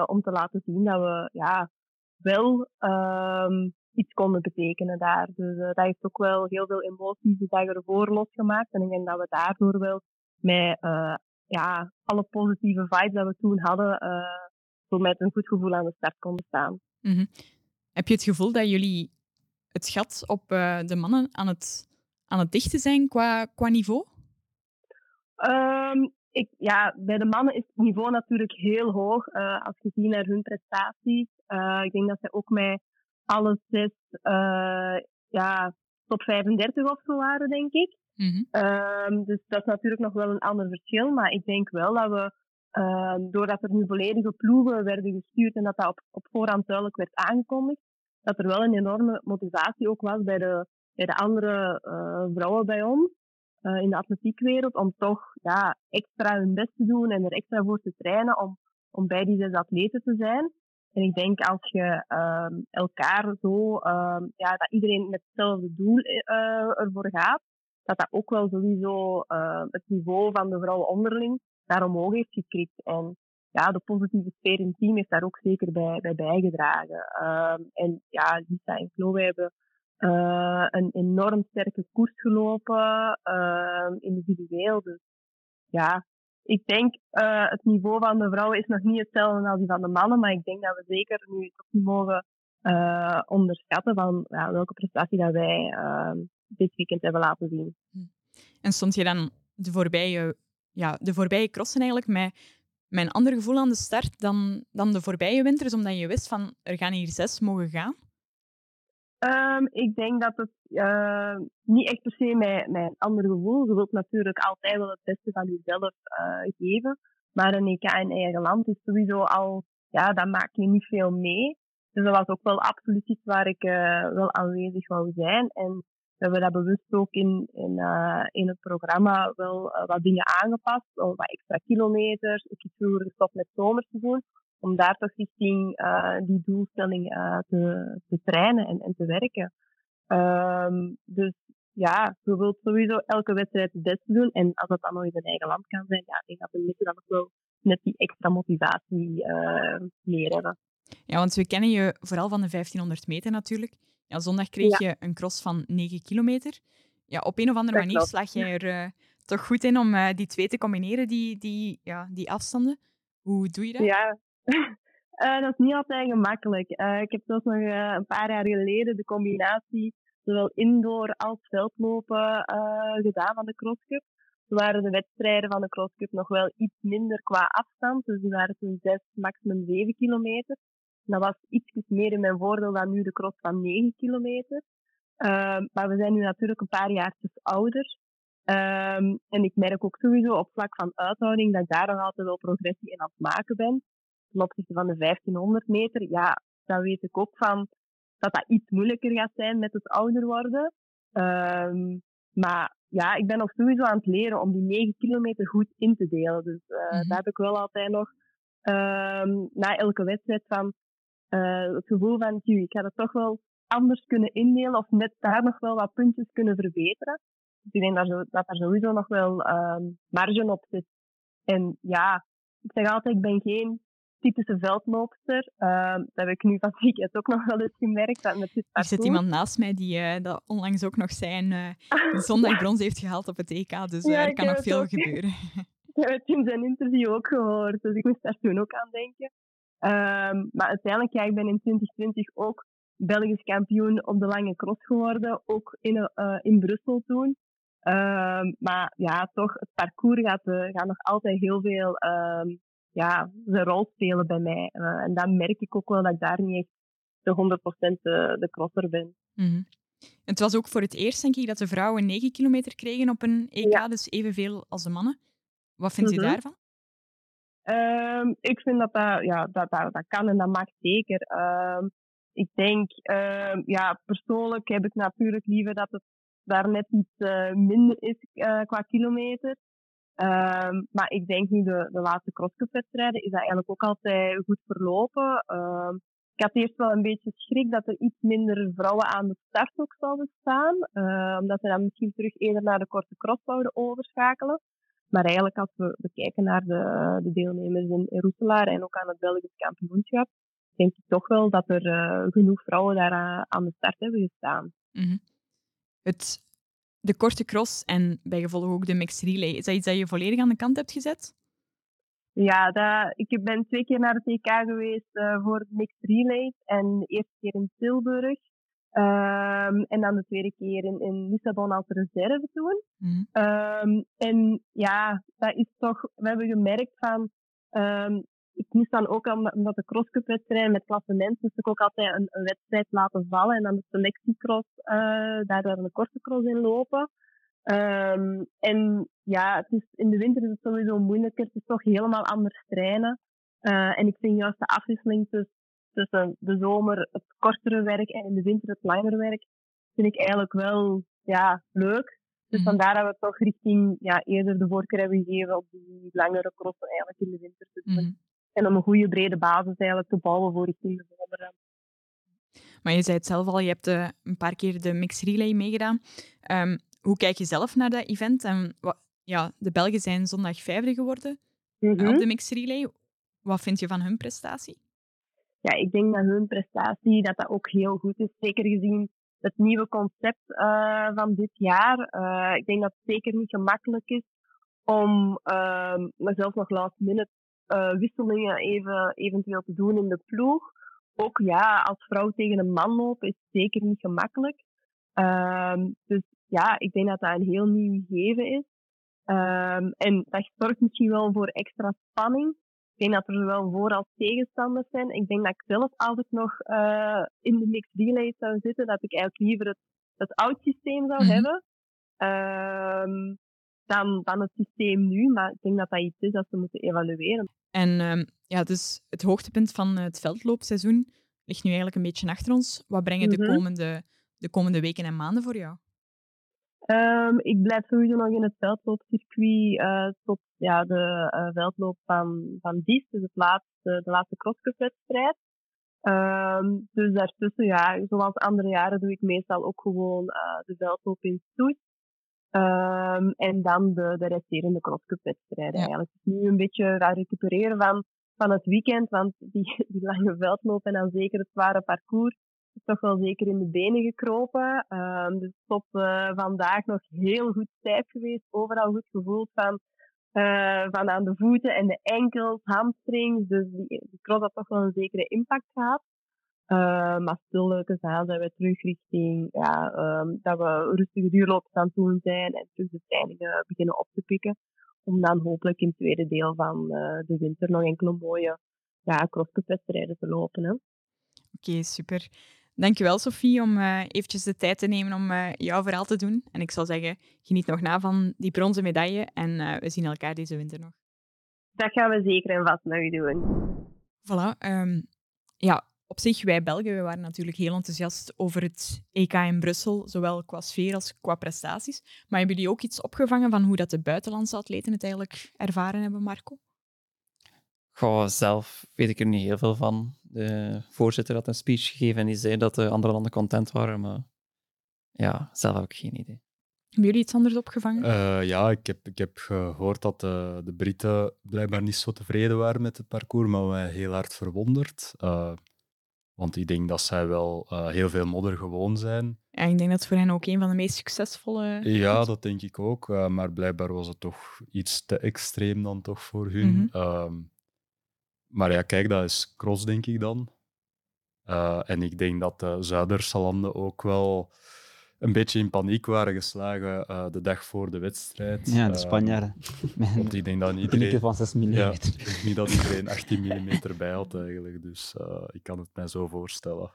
om te laten zien dat we ja, wel um, iets konden betekenen daar. Dus uh, dat heeft ook wel heel veel emoties de dag ervoor losgemaakt. En ik denk dat we daardoor wel met uh, ja, alle positieve vibes dat we toen hadden, uh, zo met een goed gevoel aan de start konden staan. Mm -hmm. Heb je het gevoel dat jullie het gat op de mannen aan het, aan het dichten zijn qua, qua niveau? Um, ik, ja, bij de mannen is het niveau natuurlijk heel hoog uh, als je ziet naar hun prestaties. Uh, ik denk dat zij ook met alle zes uh, ja, top 35 of zo waren, denk ik. Mm -hmm. um, dus dat is natuurlijk nog wel een ander verschil. Maar ik denk wel dat we, uh, doordat er nu volledige ploegen werden gestuurd en dat dat op, op voorhand duidelijk werd aangekondigd, dat er wel een enorme motivatie ook was bij de, bij de andere vrouwen bij ons uh, in de atletiekwereld om toch ja, extra hun best te doen en er extra voor te trainen om, om bij die zes atleten te zijn. En ik denk als je uh, elkaar zo, uh, ja, dat iedereen met hetzelfde doel uh, ervoor gaat, dat dat ook wel sowieso het niveau van de vrouwen onderling daar omhoog heeft gekrikt. En ja, de positieve sfeer in het team heeft daar ook zeker bij, bij bijgedragen. Ehm, en ja, Lisa en Chloe hebben uh, een enorm sterke koers gelopen, uh, individueel. Dus ja, ik denk uh, het niveau van de vrouwen is nog niet hetzelfde als die van de mannen, maar ik denk dat we zeker nu toch niet mogen onderschatten van ja, welke prestatie dat wij ehm, dit weekend hebben laten zien. Hm. En stond je dan de voorbije, ja, de voorbije crossen eigenlijk met, met een ander gevoel aan de start dan, dan de voorbije winters, omdat je wist van er gaan hier zes mogen gaan? Um, ik denk dat het uh, niet echt per se met een ander gevoel. Je wilt natuurlijk altijd wel het beste van jezelf uh, geven. Maar een EK in eigen land is sowieso al, ja, dat maak je niet veel mee. Dus dat was ook wel absoluut iets waar ik uh, wel aanwezig wou zijn. En we hebben dat bewust ook in, in, in het programma wel wat dingen aangepast. Wat extra kilometers, ook iets vroeger gestopt met doen om daar toch richting uh, die doelstelling uh, te, te trainen en, en te werken. Um, dus ja, je wilt sowieso elke wedstrijd het beste doen. En als dat dan nog in een eigen land kan zijn, ja, ik denk dat we moeten dan ook wel net die extra motivatie uh, meer hebben. Ja, want we kennen je vooral van de 1500 meter natuurlijk. Ja, zondag kreeg ja. je een cross van 9 kilometer. Ja, op een of andere dat manier slag je er toch goed in om die twee te combineren, die, die, ja, die afstanden. Hoe doe je dat? Ja, uh, dat is niet altijd gemakkelijk. Uh, ik heb zelfs nog uh, een paar jaar geleden de combinatie zowel indoor als veldlopen gedaan van de crosscup. Toen waren de wedstrijden van de crosscup nog wel iets minder qua afstand. Dus die waren toen 6, maximum 7 kilometer. Dat was iets meer in mijn voordeel dan nu de cross van 9 kilometer. Ehm, maar we zijn nu natuurlijk een paar jaartjes ouder. Um, en ik merk ook sowieso op vlak van uithouding dat ik daar nog altijd wel progressie in aan het maken ben. Ten opzichte van de 1500 meter, ja, dan weet ik ook van dat dat iets moeilijker gaat zijn met het ouder worden. Um, maar ja, ik ben nog sowieso aan het leren om die 9 kilometer goed in te delen. Dus uh, mm -hmm. daar heb ik wel altijd nog na elke wedstrijd van uh, het gevoel van, ik ga het toch wel anders kunnen indelen of net daar nog wel wat puntjes kunnen verbeteren. Dus ik denk dat, zo, dat er sowieso nog wel um, marge op zit. En ja, ik zeg altijd, ik ben geen typische veldloopster. Uh, dat heb ik nu van weekend ook nog wel eens gemerkt. Dat met dit er zit iemand naast mij die uh, dat onlangs ook nog zijn uh, zondagbrons heeft gehaald op het EK. Dus ja, er kan nog veel ook, gebeuren. ik heb het in zijn interview ook gehoord. Dus ik moest daar toen ook aan denken. Um, maar uiteindelijk, ja, ik ben in 2020 ook Belgisch kampioen op de lange cross geworden. Ook in, in Brussel toen. Um, maar ja, toch, het parcours gaat, gaat nog altijd heel veel um, ja, zijn rol spelen bij mij. Uh, en dan merk ik ook wel dat ik daar niet echt de 100% de, de crosser ben. Mm -hmm. Het was ook voor het eerst, denk ik, dat de vrouwen 9 kilometer kregen op een EK, ja. dus evenveel als de mannen. Wat vindt mm -hmm. u daarvan? Um, ik vind dat dat, ja, dat, dat, dat kan en dat mag zeker. Um, ik denk, um, ja, persoonlijk heb ik natuurlijk liever dat het daar net iets uh, minder is uh, qua kilometer. Um, maar ik denk nu de, de laatste crosscupwedstrijden is dat eigenlijk ook altijd goed verlopen. Um, ik had eerst wel een beetje schrik dat er iets minder vrouwen aan de start ook zouden staan. Uh, omdat ze dan misschien terug eerder naar de korte cross zouden overschakelen. Maar eigenlijk als we, we kijken naar de, de deelnemers in, in Roeselaar en ook aan het Belgisch kampioenschap, denk ik toch wel dat er uh, genoeg vrouwen daar aan, aan de start hebben gestaan. -hmm. Het, de korte cross en bij gevolg ook de mixed relay, is dat iets dat je volledig aan de kant hebt gezet? Ja, dat, ik ben twee keer naar het EK geweest uh, voor mixed relays. En de eerste keer in Tilburg. Um, en dan de tweede keer in, in Lissabon als reserve toen. Mm. Um, en ja, dat is toch, we hebben gemerkt van, um, ik moest dan ook, omdat de crosscup wedstrijd met klassement, moest ik ook altijd een, een, wedstrijd laten vallen en dan de selectiecross, uh, daar een korte cross in lopen. Um, en ja, het is, in de winter is het sowieso moeilijker. Het is toch helemaal anders trainen. Uh, en ik vind juist de afwisseling tussen, de zomer het kortere werk en in de winter het langere werk, vind ik eigenlijk wel ja, leuk. Dus -hmm. vandaar dat we toch richting ja, eerder de voorkeur hebben gegeven op die langere crossen eigenlijk in de winter te doen. Mm. En om een goede brede basis eigenlijk te bouwen voor de zomer. Maar je zei het zelf al, je hebt uh, een paar keer de mixed relay meegedaan. Um, hoe kijk je zelf naar dat event? En wat, ja, de Belgen zijn zondag vijfde geworden mm -hmm. op de mixed relay. Wat vind je van hun prestatie? Ja, ik denk dat hun prestatie dat dat ook heel goed is. Zeker gezien het nieuwe concept uh, van dit jaar. Uh, ik denk dat het zeker niet gemakkelijk is om uh, zelfs nog last minute wisselingen even, eventueel te doen in de ploeg. Ook ja, als vrouw tegen een man lopen is zeker niet gemakkelijk. Ehm, dus ja, ik denk dat dat een heel nieuw gegeven is. Um, en dat zorgt misschien wel voor extra spanning. Ik denk dat er zowel voor- als tegenstanders zijn. Ik denk dat ik zelf altijd nog uh, in de mixed relay zou zitten, dat ik eigenlijk liever het, het oud systeem zou mm -hmm. hebben. Um, dan, dan het systeem nu. Maar ik denk dat dat iets is dat we moeten evalueren. En um, ja, dus het hoogtepunt van het veldloopseizoen ligt nu eigenlijk een beetje achter ons. Wat brengen de, komende, de komende weken en maanden voor jou? Um, ik blijf sowieso nog in het veldloopcircuit uh, tot ja, de uh, veldloop van, van Dies, dus het laatste, de laatste crosscupwedstrijd. Um, dus daartussen, ja, zoals andere jaren doe ik meestal ook gewoon uh, de veldloop in Stoet. Um, en dan de, de resterende crosscupwedstrijden ja. eigenlijk. Dus nu een beetje gaan recupereren van, van het weekend, want die, die lange veldloop en dan zeker het zware parcours is toch wel zeker in de benen gekropen. Um, dus tot uh, vandaag nog heel goed stijf geweest. Overal goed gevoeld van, uh, van aan de voeten en de enkels, hamstrings. Dus die, die cross had toch wel een zekere impact gehad. Uh, maar stilletjes aan zijn we terug richting ja, um, dat we rustige duurlopen aan het doen zijn en terug de trainingen beginnen op te pikken. Om dan hopelijk in het tweede deel van uh, de winter nog enkele mooie ja, crosscupwedstrijden te lopen. Oké, okay, super. Dankjewel Sophie om uh, eventjes de tijd te nemen om uh, jouw verhaal te doen. En ik zal zeggen, geniet nog na van die bronzen medaille en we zien elkaar deze winter nog. Dat gaan we zeker en vast nog doen. Voilà. Um, ja, op zich, wij Belgen, we waren natuurlijk heel enthousiast over het EK in Brussel, zowel qua sfeer als qua prestaties. Maar hebben jullie ook iets opgevangen van hoe dat de buitenlandse atleten het eigenlijk ervaren hebben, Marco? Goh, zelf weet ik er niet heel veel van. De voorzitter had een speech gegeven en die zei dat de andere landen content waren, maar ja, zelf heb ik geen idee. Hebben jullie iets anders opgevangen? Uh, ja, ik heb, ik heb gehoord dat de, de Britten blijkbaar niet zo tevreden waren met het parcours, maar mij heel hard verwonderd. Uh, want ik denk dat zij wel uh, heel veel modder gewoon zijn. Ja, ik denk dat het voor hen ook een van de meest succesvolle... Ja, dat denk ik ook. Uh, maar blijkbaar was het toch iets te extreem dan toch voor hun. Mm -hmm. um, maar ja, kijk, dat is cross, denk ik dan. Uh, en ik denk dat de Zuiderse landen ook wel een beetje in paniek waren geslagen uh, de dag voor de wedstrijd. Ja, de Spanjaarden. Uh, want ik denk dat iedereen... van 6 mm. Ja, ik denk niet dat iedereen 18 mm bij had eigenlijk, dus uh, ik kan het mij zo voorstellen.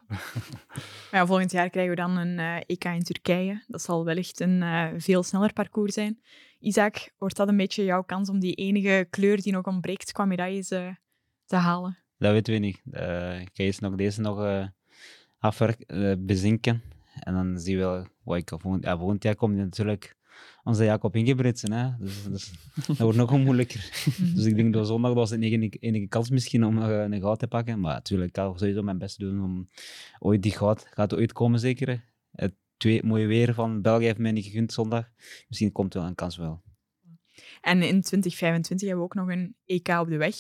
ja, volgend jaar krijgen we dan een EK in Turkije. Dat zal wellicht een veel sneller parcours zijn. Isaac, wordt dat een beetje jouw kans om die enige kleur die nog ontbreekt qua medailles te halen? Dat weten we niet. ik ga eerst nog deze nog afwerk, bezinken. En dan zien we wel wat ik volgend, ja, komt natuurlijk onze Jacob Ingebritsen. Hè? Dus, dus, dat wordt nog moeilijker. dus ik denk dat zondag was het enige, enige kans misschien om uh, een goud te pakken. Maar natuurlijk, ik ga sowieso mijn best doen om ooit die goud gaat ooit komen zeker. Het twee, mooie weer van België heeft mij niet gegund zondag. Misschien komt er wel een kans wel. En in 2025 hebben we ook nog een EK op de weg.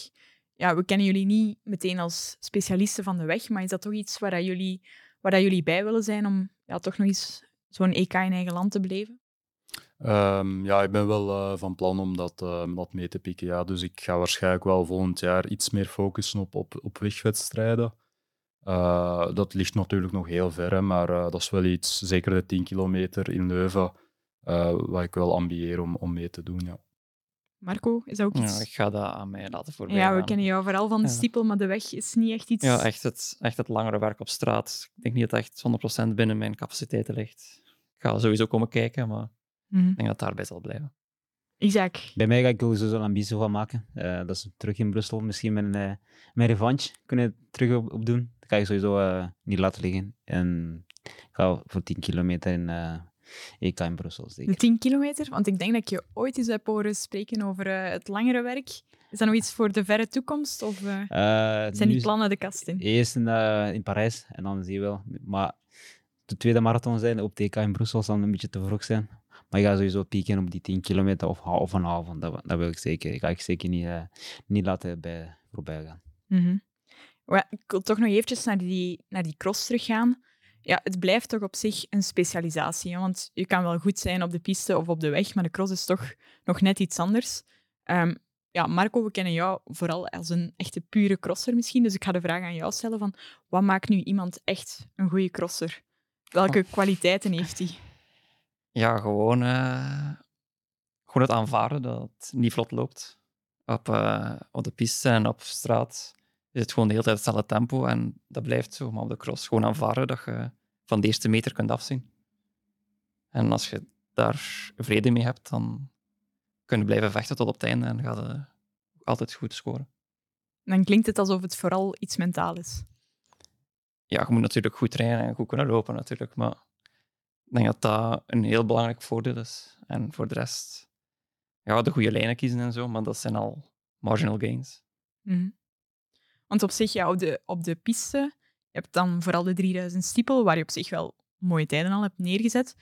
Ja, we kennen jullie niet meteen als specialisten van de weg, maar is dat toch iets waar dat jullie, waar dat jullie bij willen zijn om ja, toch nog eens zo'n EK in eigen land te beleven? Um, ja, ik ben wel uh, van plan om dat, uh, dat mee te pikken. Ja. Dus ik ga waarschijnlijk wel volgend jaar iets meer focussen op, op, op wegwedstrijden. Uh, dat ligt natuurlijk nog heel ver, maar dat is wel iets, zeker de 10 kilometer in Leuven, wat ik wel ambieer om, om mee te doen. Ja. Marco, is dat ook iets? Ja, ik ga dat aan mij laten voorbij Ja, we kennen jou vooral van de ja. stiepel, maar de weg is niet echt iets... Ja, echt het, echt het langere werk op straat. Ik denk niet dat het echt 100% binnen mijn capaciteiten ligt. Ik ga sowieso komen kijken, maar mm -hmm. ik denk dat het daarbij zal blijven. Isaac? Bij mij ga ik sowieso een ambitie van maken. Uh, dat is terug in Brussel. Misschien mijn, uh, mijn revanche kunnen terug op, op, doen. Dat ga ik sowieso uh, niet laten liggen. En ik ga voor 10 kilometer in EK in Brussel. Zeker. De 10 kilometer? Want ik denk dat ik je ooit eens heb horen spreken over uh, het langere werk. Is dat nog iets voor de verre toekomst? Of uh, uh, zijn die plannen de kast in? Eerst in, in Parijs en dan zie je wel. Maar de tweede marathon zijn op de EK in Brussel zal een beetje te vroeg zijn. Maar ik ga sowieso pieken op die 10 kilometer of, of een half. Dat, dat wil ik zeker. Ik ga ik zeker niet, niet laten bij, voorbij gaan. Mm -hmm. well, ik wil toch nog eventjes naar die, naar die cross teruggaan ja, het blijft toch op zich een specialisatie. Hè? Want je kan wel goed zijn op de piste of op de weg, maar de cross is toch nog net iets anders. Um, ja, Marco, we kennen jou vooral als een echte pure crosser misschien. Dus ik ga de vraag aan jou stellen van, wat maakt nu iemand echt een goede crosser? Welke oh. kwaliteiten heeft hij? Ja, gewoon, uh, gewoon het aanvaarden dat het niet vlot loopt. Op, uh, op de piste en op straat is het gewoon de hele tijd hetzelfde tempo en dat blijft zo. Maar op de cross gewoon aanvaren dat je van de eerste meter kunt afzien. En als je daar vrede mee hebt, dan kun je blijven vechten tot op het einde en gaat je altijd goed scoren. Dan klinkt het alsof het vooral iets mentaal is. Ja, je moet natuurlijk goed trainen en goed kunnen lopen natuurlijk, maar ik denk dat dat een heel belangrijk voordeel is. En voor de rest, ja, de goede lijnen kiezen en zo, maar dat zijn al marginal gains. Mm -hmm. Want op zich, ja, op de, op de piste, hebt dan vooral de 3000 stiepel, waar je op zich wel mooie tijden al hebt neergezet.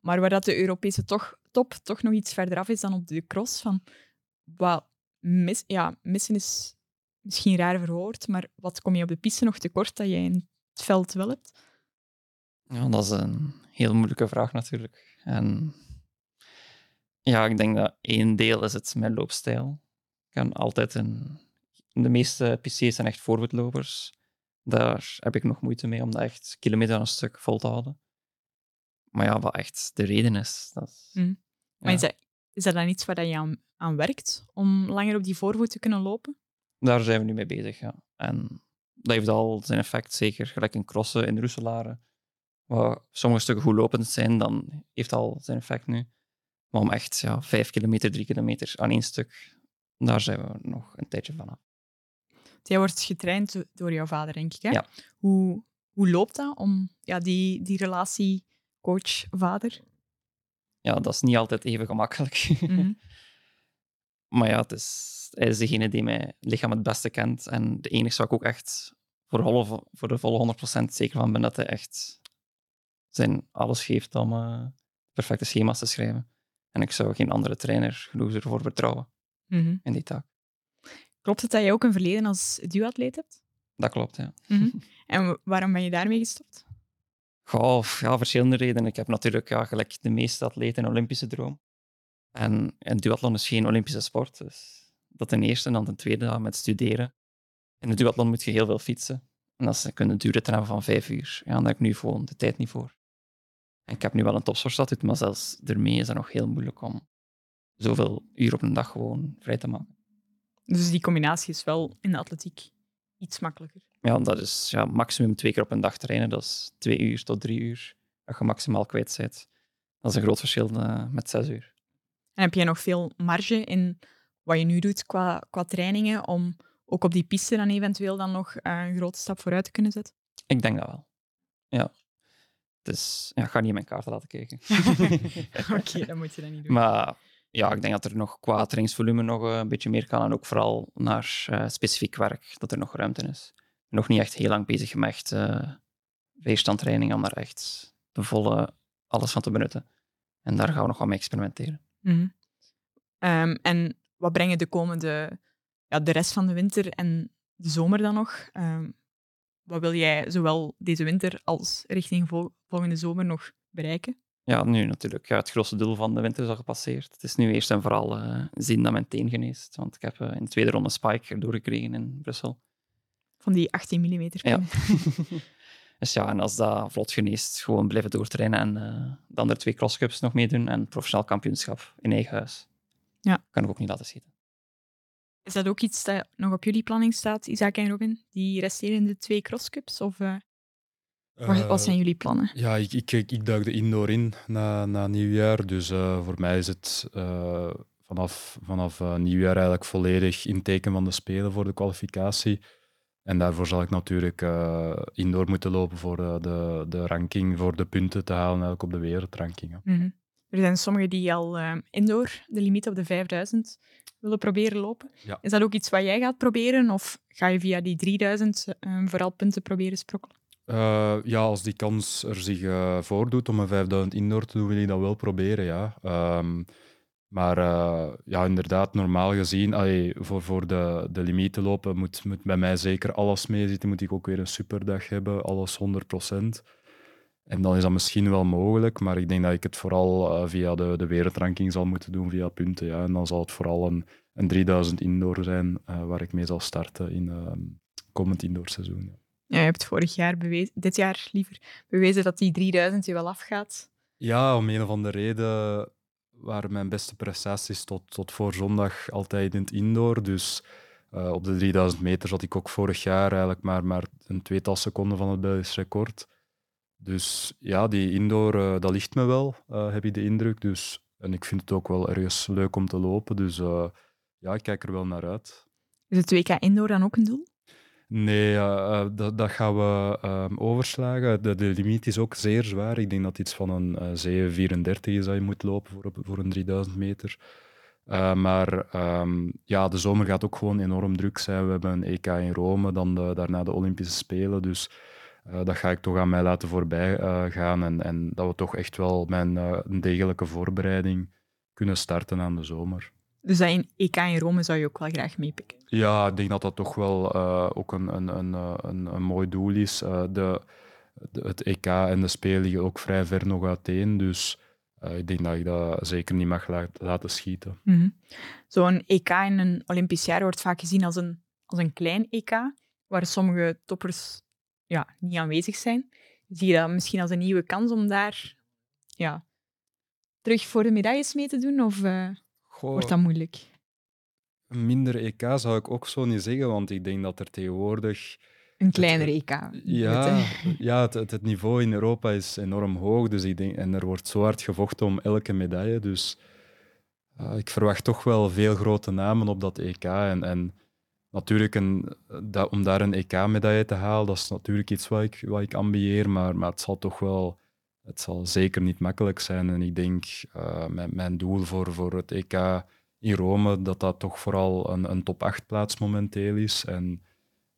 Maar waar dat de Europese toch, top toch nog iets verder af is dan op de cross. Van, wat mis, ja, missen is misschien raar verwoord, maar wat kom je op de piste nog tekort dat je in het veld wel hebt? Ja, dat is een heel moeilijke vraag natuurlijk. En ja, ik denk dat één deel is het mijn loopstijl. Ik kan altijd een de meeste PC's zijn echt voorbeeldlopers. Daar heb ik nog moeite mee om dat echt kilometer aan een stuk vol te houden. Maar ja, wat echt de reden is. Dat is Mhm. Maar is, dat, is dat dan iets waar je aan, aan werkt om langer op die voorvoet te kunnen lopen? Daar zijn we nu mee bezig, ja. En dat heeft al zijn effect, zeker gelijk in crossen, in Roeselare. Waar sommige stukken goed lopend zijn, dan heeft dat al zijn effect nu. Maar om echt ja, vijf kilometer, drie kilometer aan één stuk, daar zijn we nog een tijdje van af. Jij wordt getraind do- door jouw vader, denk ik. Hè? Ja. Hoe, hoe loopt dat om ja, die, die relatie coach-vader? Ja, dat is niet altijd even gemakkelijk. Mhm. Maar ja, het is, hij is degene die mijn lichaam het beste kent. En de enige waar ik ook echt voor, volle, voor de volle 100% zeker van ben dat hij echt zijn alles geeft om eh, perfecte schema's te schrijven. En ik zou geen andere trainer genoeg ervoor vertrouwen Mhm. in die taak. Klopt het dat je ook een verleden als duatleet hebt? Dat klopt, ja. Mhm. En wa- waarom ben je daarmee gestopt? Goh, ja, verschillende redenen. Ik heb natuurlijk ja, gelijk de meeste atleten een Olympische droom. En een duathlon is geen Olympische sport. Dus dat ten eerste. En dan ten tweede ja, met studeren. In de duathlon moet je heel veel fietsen. En dat kunnen duurritten hebben van vijf uur. Ja, daar heb ik nu gewoon de tijd niet voor. En ik heb nu wel een topsportstatuut, maar zelfs daarmee is het nog heel moeilijk om zoveel uur op een dag gewoon vrij te maken. Dus die combinatie is wel in de atletiek iets makkelijker. Ja, dat is ja, maximum twee keer op een dag trainen. Dat is twee uur tot drie uur dat je maximaal kwijt bent. Dat is een groot verschil eh, met zes uur. En heb jij nog veel marge in wat je nu doet qua, qua trainingen om ook op die piste dan eventueel dan nog eh, een grote stap vooruit te kunnen zetten? Ik denk dat wel. Ja. Dus ja, ik ga niet in mijn kaarten laten kijken. Oké, dan moet je dat niet doen. maar ja, ik denk dat er nog qua trainingsvolume nog eh, een beetje meer kan. En ook vooral naar eh, specifiek werk, dat er nog ruimte is. Nog niet echt heel lang bezig met echt weerstandtraining, om daar echt de volle alles van te benutten. En daar gaan we nog wat mee experimenteren. Mhm. Ehm, en wat brengen de komende, ja, de rest van de winter en de zomer dan nog? Ehm, wat wil jij zowel deze winter als richting vol- volgende zomer nog bereiken? Ja, nu natuurlijk. Ja, het grootste doel van de winter is al gepasseerd. Het is nu eerst en vooral eh, zien dat mijn teen geneest. Want ik heb eh, in de tweede ronde Spike erdoor gekregen in Brussel. Van die 18 mm Ja. dus ja, en als dat vlot geneest, gewoon blijven doortrainen en eh, de andere twee crosscups nog meedoen en professioneel kampioenschap in eigen huis. Ja. Kan ik ook niet laten schieten. Is dat ook iets dat nog op jullie planning staat, Isaac en Robin? Die resterende twee crosscups? Of eh, wat, zijn jullie plannen? Ja, ik, ik, ik, ik duik de indoor in na, na nieuwjaar. Dus eh, voor mij is het eh, vanaf, vanaf nieuwjaar eigenlijk volledig inteken van de Spelen voor de kwalificatie. En daarvoor zal ik natuurlijk indoor moeten lopen voor de, de ranking, voor de punten te halen eigenlijk op de wereldranking. hè. Mhm. Er zijn sommigen die al indoor de limiet op de 5000 willen proberen lopen. Ja. Is dat ook iets wat jij gaat proberen? Of ga je via die 3000 eh, vooral punten proberen sprokkelen? Eh, ja, als die kans er zich eh, voordoet om een 5000 indoor te doen, wil ik dat wel proberen, ja. Ehm, maar eh, ja, inderdaad, normaal gezien, allee, voor, voor de, de limiet lopen, moet, moet bij mij zeker alles meezitten. Moet ik ook weer een superdag hebben, alles 100%. En dan is dat misschien wel mogelijk, maar ik denk dat ik het vooral via de, de wereldranking zal moeten doen, via punten. Ja. En dan zal het vooral een, een 3000 indoor zijn, waar ik mee zal starten in ehm komend indoorseizoen. Ja, je hebt vorig jaar bewezen, dit jaar liever, bewezen dat die 3000 je wel afgaat. Ja, om een of andere reden waren mijn beste prestaties tot, tot voor zondag altijd in het indoor. Dus eh, op de 3000 meter zat ik ook vorig jaar eigenlijk maar, maar een tweetal seconden van het Belgisch record. Dus ja, die indoor, eh, dat ligt me wel, eh, heb ik de indruk. Dus, en ik vind het ook wel ergens leuk om te lopen. Dus ja, ik kijk er wel naar uit. Is het WK Indoor dan ook een doel? Nee, eh, eh, dat, dat gaan we ehm, overslagen. De, de limiet is ook zeer zwaar. Ik denk dat iets van een eh 734 is dat je moet lopen voor, voor een 3000 meter. Maar ehm, ja, de zomer gaat ook gewoon enorm druk zijn. We hebben een EK in Rome, dan daarna de Olympische Spelen. Dus dat ga ik toch aan mij laten voorbij gaan. En, en dat we toch echt wel een degelijke voorbereiding kunnen starten aan de zomer. Dus dat in EK in Rome zou je ook wel graag meepikken. Ja, ik denk dat dat toch wel eh, ook een, een, een, eh, een, een mooi doel is. Eh, de, de- het EK en de Spelen liggen ook vrij ver nog uiteen. Dus ik denk dat ik dat zeker niet mag laat- laten schieten. Mhm. Zo'n EK in een Olympisch jaar wordt vaak gezien als een, als een klein EK, waar sommige toppers ja, niet aanwezig zijn. Zie je dat misschien als een nieuwe kans om daar ja, terug voor de medailles mee te doen? Of Goh, wordt dat moeilijk? een minder EK zou ik ook zo niet zeggen, want ik denk dat er tegenwoordig... Een kleiner EK. Ja, je. ja het, het, het niveau in Europa is enorm hoog, dus ik denk, en er wordt zo hard gevochten om elke medaille. Dus uh, ik verwacht toch wel veel grote namen op dat EK. En, en natuurlijk, een, dat, om daar een EK-medaille te halen, dat is natuurlijk iets wat ik, wat ik ambieer, maar, maar het zal toch wel... Het zal zeker niet makkelijk zijn. En ik denk, uh, mijn, mijn doel voor, voor het EK in Rome, dat dat toch vooral een, een top 8 plaats momenteel is. En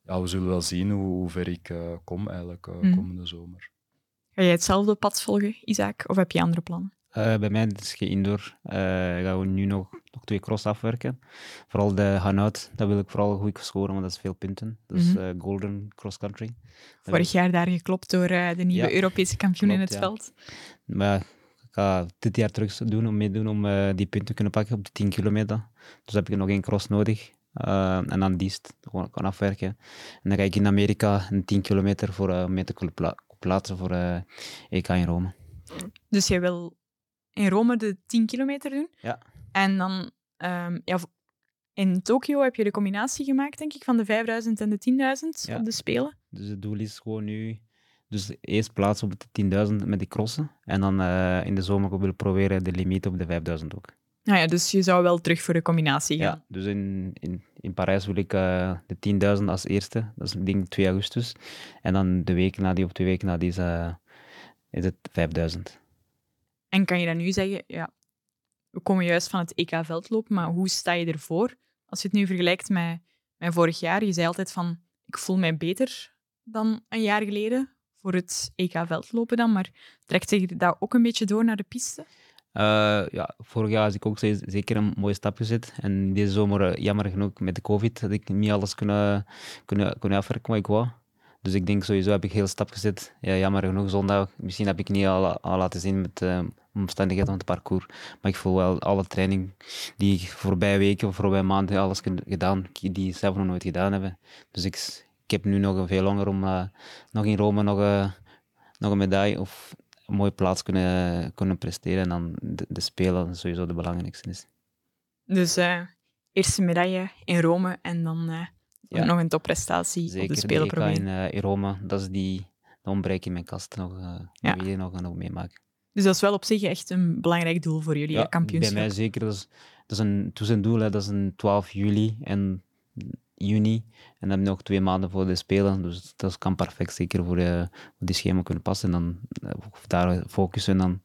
ja, we zullen wel zien hoe, hoe ver ik uh, kom eigenlijk uh, Mm. komende zomer. Ga jij hetzelfde pad volgen, Isaac? Of heb je andere plannen? Eh, bij mij is het geen indoor. Eh, gaan we nu nog, nog twee cross afwerken. Vooral de Hanout, dat wil ik vooral goed scoren, want dat is veel punten. Dus eh, golden cross country. Vorig jaar daar geklopt door eh, de nieuwe Ja, Europese kampioen in het ja. veld. Maar ik ga dit jaar terug doen om meedoen om eh, die punten te kunnen pakken op de 10 kilometer. Dus heb ik nog één cross nodig. Eh, en dan diest gewoon kan afwerken. En dan ga ik in Amerika een 10 kilometer voor eh, mee te pla- plaatsen voor eh EK in Rome. Dus jij wil in Rome de 10 kilometer doen. Ja. En dan ehm, ja, in Tokio heb je de combinatie gemaakt, denk ik, van de 5000 en de 10.000 Ja. op de Spelen. Dus het doel is gewoon nu. Dus eerst plaatsen op de 10.000 met die crossen. En dan eh, in de zomer willen proberen de limiet op de 5.000 ook. Nou ja, dus je zou wel terug voor de combinatie gaan. Ja, dus in, in, in Parijs wil ik eh, de 10.000 als eerste. Dat is ik denk 2 augustus. En dan de week na die, of twee weken na die, is, eh, is het 5.000. En kan je dan nu zeggen, ja, we komen juist van het EK veldlopen, maar hoe sta je ervoor? Als je het nu vergelijkt met, met vorig jaar, je zei altijd van, ik voel mij beter dan een jaar geleden voor het EK veldlopen dan, maar trekt zich dat ook een beetje door naar de piste? Eh, ja, vorig jaar had ik ook ze- zeker een mooie stap gezet. En deze zomer, eh, jammer genoeg, met de COVID, had ik niet alles kunnen, kunnen, kunnen afwerken wat ik wou. Dus ik denk sowieso heb ik heel stap gezet. Ja, jammer genoeg, zondag. Misschien heb ik niet al, al laten zien met de omstandigheden van het parcours. Maar ik voel wel alle training die ik voorbije weken of voorbije maanden alles gedaan, die zelf nog nooit gedaan hebben. Dus ik, ik heb nu nog een veel langer om eh, nog in Rome nog, eh, nog een medaille of een mooie plaats kunnen, kunnen presteren. En dan de, de Spelen sowieso de belangrijkste is. Dus eh, eerste medaille in Rome en dan eh, Ja. nog een topprestatie op Zeker de de Spelen EK proberen. in, eh, in Rome, dat is die de ontbreek in mijn kast nog, eh Ja. nog, nog, nog meemaken. Dus dat is wel op zich echt een belangrijk doel voor jullie, hè, kampioenschap. Bij mij zeker. Dat is, dat is een tussendoel. Hè. Dat is een 12 juli en juni. En dan heb je nog twee maanden voor de Spelen. Dus dat kan perfect zeker voor, eh, voor die schema kunnen passen. En dan eh, daar focussen en dan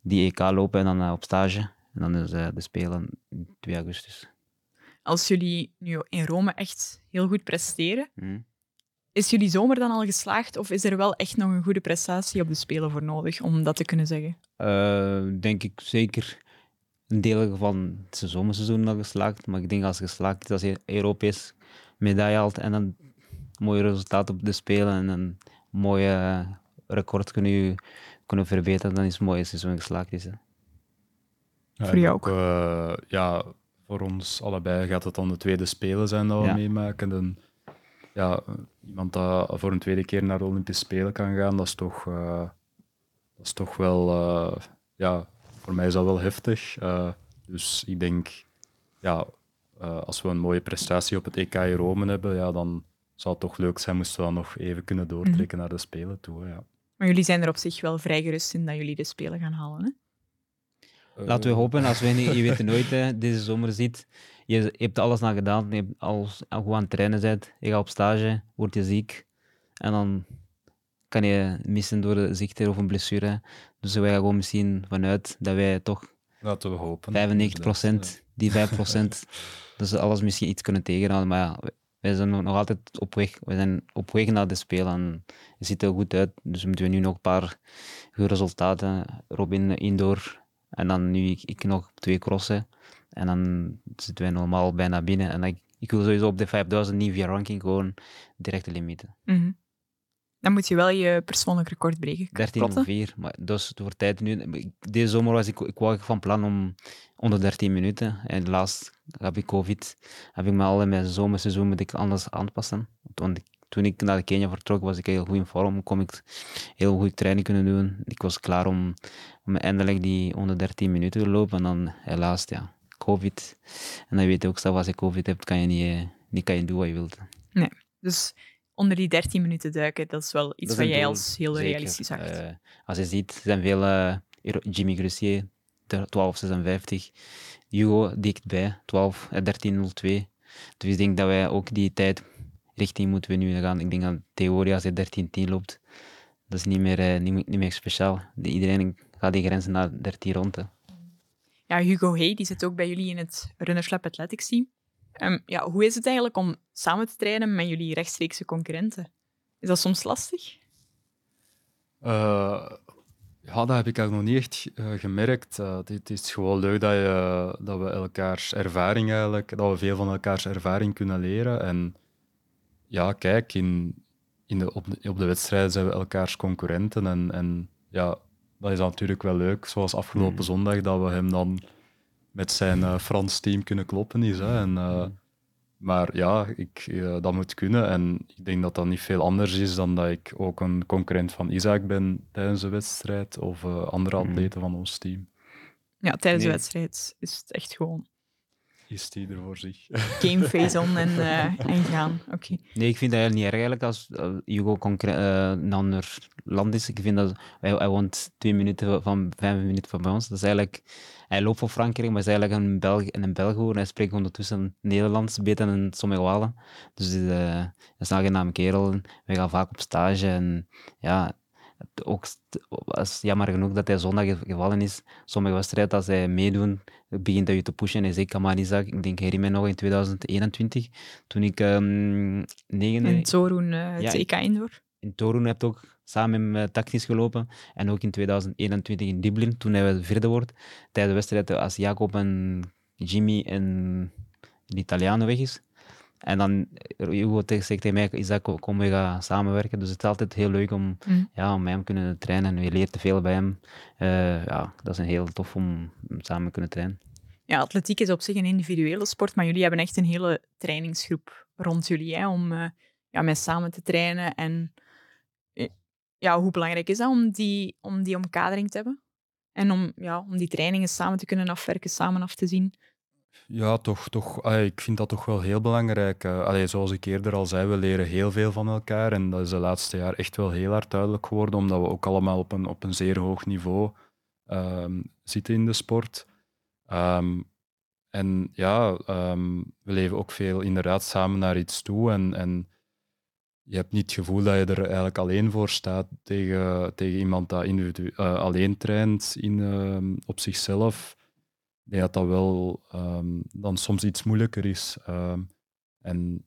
die EK lopen en dan eh, op stage. En dan is eh, de Spelen 2 augustus. Als jullie nu in Rome echt heel goed presteren, Hm. is jullie zomer dan al geslaagd of is er wel echt nog een goede prestatie op de Spelen voor nodig om dat te kunnen zeggen? Eh, denk ik zeker een deel van het zomerseizoen nog geslaagd. Maar ik denk als je geslaagd is, als je Europees medaille haalt en een mooi resultaat op de Spelen en een mooie eh, record kunnen, kunnen verbeteren, dan is het mooi als je seizoen geslaagd is. Hè. Ja, Voor jou ook, eh, ja, voor ons allebei gaat het dan de tweede Spelen zijn dat we Ja. meemaken. En, ja, iemand dat voor een tweede keer naar de Olympische Spelen kan gaan, dat is toch, eh, dat is toch wel... eh, ja, voor mij is dat wel heftig. Eh, dus ik denk, ja, eh, als we een mooie prestatie op het EK in Rome hebben, ja, dan zou het toch leuk zijn moesten we dan nog even kunnen doortrekken naar de Spelen toe. hè, Ja. Maar jullie zijn er op zich wel vrij gerust in dat jullie de Spelen gaan halen. Hè? Laten we hopen, als we niet, je weet het nooit, hè, deze zomer ziet, je, je hebt alles naar gedaan, je hebt alles, al goed aan het trainen bent, je gaat op stage, word je ziek en dan kan je missen door de ziekte of een blessure. Dus wij gaan gewoon misschien vanuit dat wij toch Laten we hopen. 95%, die 5%, dus alles misschien iets kunnen tegenhouden. Maar ja, wij- wij zijn nog altijd op weg. We zijn op weg naar de Spelen. En het ziet er goed uit. Dus moeten we nu nog een paar goede resultaten. Robin indoor. En dan nu ik, ik nog twee crossen. En dan zitten wij normaal bijna binnen. En ik, ik wil sowieso op de 5000 niet via ranking gewoon direct de limieten. Mhm. Dan moet je wel je persoonlijk record breken. 13 Klopt, hè? of 4. Maar dus het wordt tijd nu. Deze zomer was ik, ik wou van plan om onder 13 minuten. En laatst heb ik COVID. Heb ik me al in mijn zomerseizoen moet ik anders aanpassen. Want ik toen ik naar Kenia vertrok, was ik heel goed in vorm. Kon ik heel goed training kunnen doen. Ik was klaar om, om eindelijk die 113 minuten te lopen. En dan helaas, ja, COVID. En dan weet je ook zelf, als je COVID hebt, kan je niet, eh, niet kan je doen wat je wilt. Dus onder die 13 minuten duiken, dat is wel iets Dat wat jij als heel zeker. realistisch acht. Eh, als je ziet, zijn veel eh, Jimmy Grussier, 1256. Hugo dichtbij, 12, eh, 1302. Dus ik denk dat wij ook die tijd richting moeten we nu gaan. Ik denk dat theorie als je 1310 loopt, dat is niet meer, niet, meer- niet meer speciaal. De- Iedereen gaat die grenzen naar 13 rond. hè. Ja, Hugo Hey, die zit ook bij jullie in het Runners Lab Athletics team. Ehm, ja, hoe is het eigenlijk om samen te trainen met jullie rechtstreekse concurrenten? Is dat soms lastig? Eh, ja, dat heb ik eigenlijk nog niet echt eh, gemerkt. Eh, het, het is gewoon leuk dat, je, dat we elkaars ervaring eigenlijk, dat we veel van elkaars ervaring kunnen leren. En ja, kijk, in, in de, op, de, op de wedstrijden zijn we elkaars concurrenten. En, en ja, dat is natuurlijk wel leuk. Zoals afgelopen Mm. zondag, dat we hem dan met zijn eh, Frans team kunnen kloppen is. Hè. En, eh, maar ja, ik, eh, dat moet kunnen. En ik denk dat dat niet veel anders is dan dat ik ook een concurrent van Isaac ben tijdens de wedstrijd of eh, andere Mhm. atleten van ons team. Ja, tijdens Nee. de wedstrijd is het echt gewoon Is die er voor zich? game face on en, eh, en gaan. Oké. Nee, ik vind dat eigenlijk niet erg eigenlijk als eh, Hugo concre- eh, een ander land is. Ik vind dat hij, hij woont twee minuten van vijf minuten van bij ons. Dat is eigenlijk, hij loopt voor Frankrijk, maar is eigenlijk een Belg en een Belg geworden. Hij spreekt ondertussen Nederlands, beter dan sommige Walen. Dus eh, hij is een aangename kerel. Wij gaan vaak op stage en ja. Ook als, jammer genoeg dat hij zondag ge- gevallen is. Sommige wedstrijden, als hij meedoen, begint hij je te pushen. En zeker maar Isaac, ik denk, herinner me nog in 2021, toen ik ehm negende... En Zorun, eh het Ja, EK Indoor. In Torun heb ik ook samen met hem tactisch gelopen. En ook in 2021 in Dublin, toen hij vierde wordt. Tijdens de wedstrijd als Jacob en Jimmy en de Italianen weg is. En dan Hugo zegt tegen mij, Isaac, kom we gaan samenwerken. Dus het is altijd heel leuk om, Mhm. ja, om hem kunnen trainen. En je leert te veel bij hem. Eh, ja, dat is een heel tof om samen te kunnen trainen. Ja, atletiek is op zich een individuele sport, maar jullie hebben echt een hele trainingsgroep rond jullie hè, om eh, ja, mee samen te trainen. En eh, ja, hoe belangrijk is dat om die, om die omkadering te hebben? En om, ja, om die trainingen samen te kunnen afwerken, samen af te zien. Ja, toch, toch, ik vind dat toch wel heel belangrijk. eh. Allee, zoals ik eerder al zei, we leren heel veel van elkaar. En dat is de laatste jaar echt wel heel hard duidelijk geworden, omdat we ook allemaal op een, op een zeer hoog niveau ehm, zitten in de sport. Ehm, en ja, ehm, we leven ook veel inderdaad samen naar iets toe. En, en je hebt niet het gevoel dat je er eigenlijk alleen voor staat tegen, tegen iemand dat individu- eh, alleen traint in, op zichzelf. Dat dat wel ehm, dan soms iets moeilijker is. Ehm, en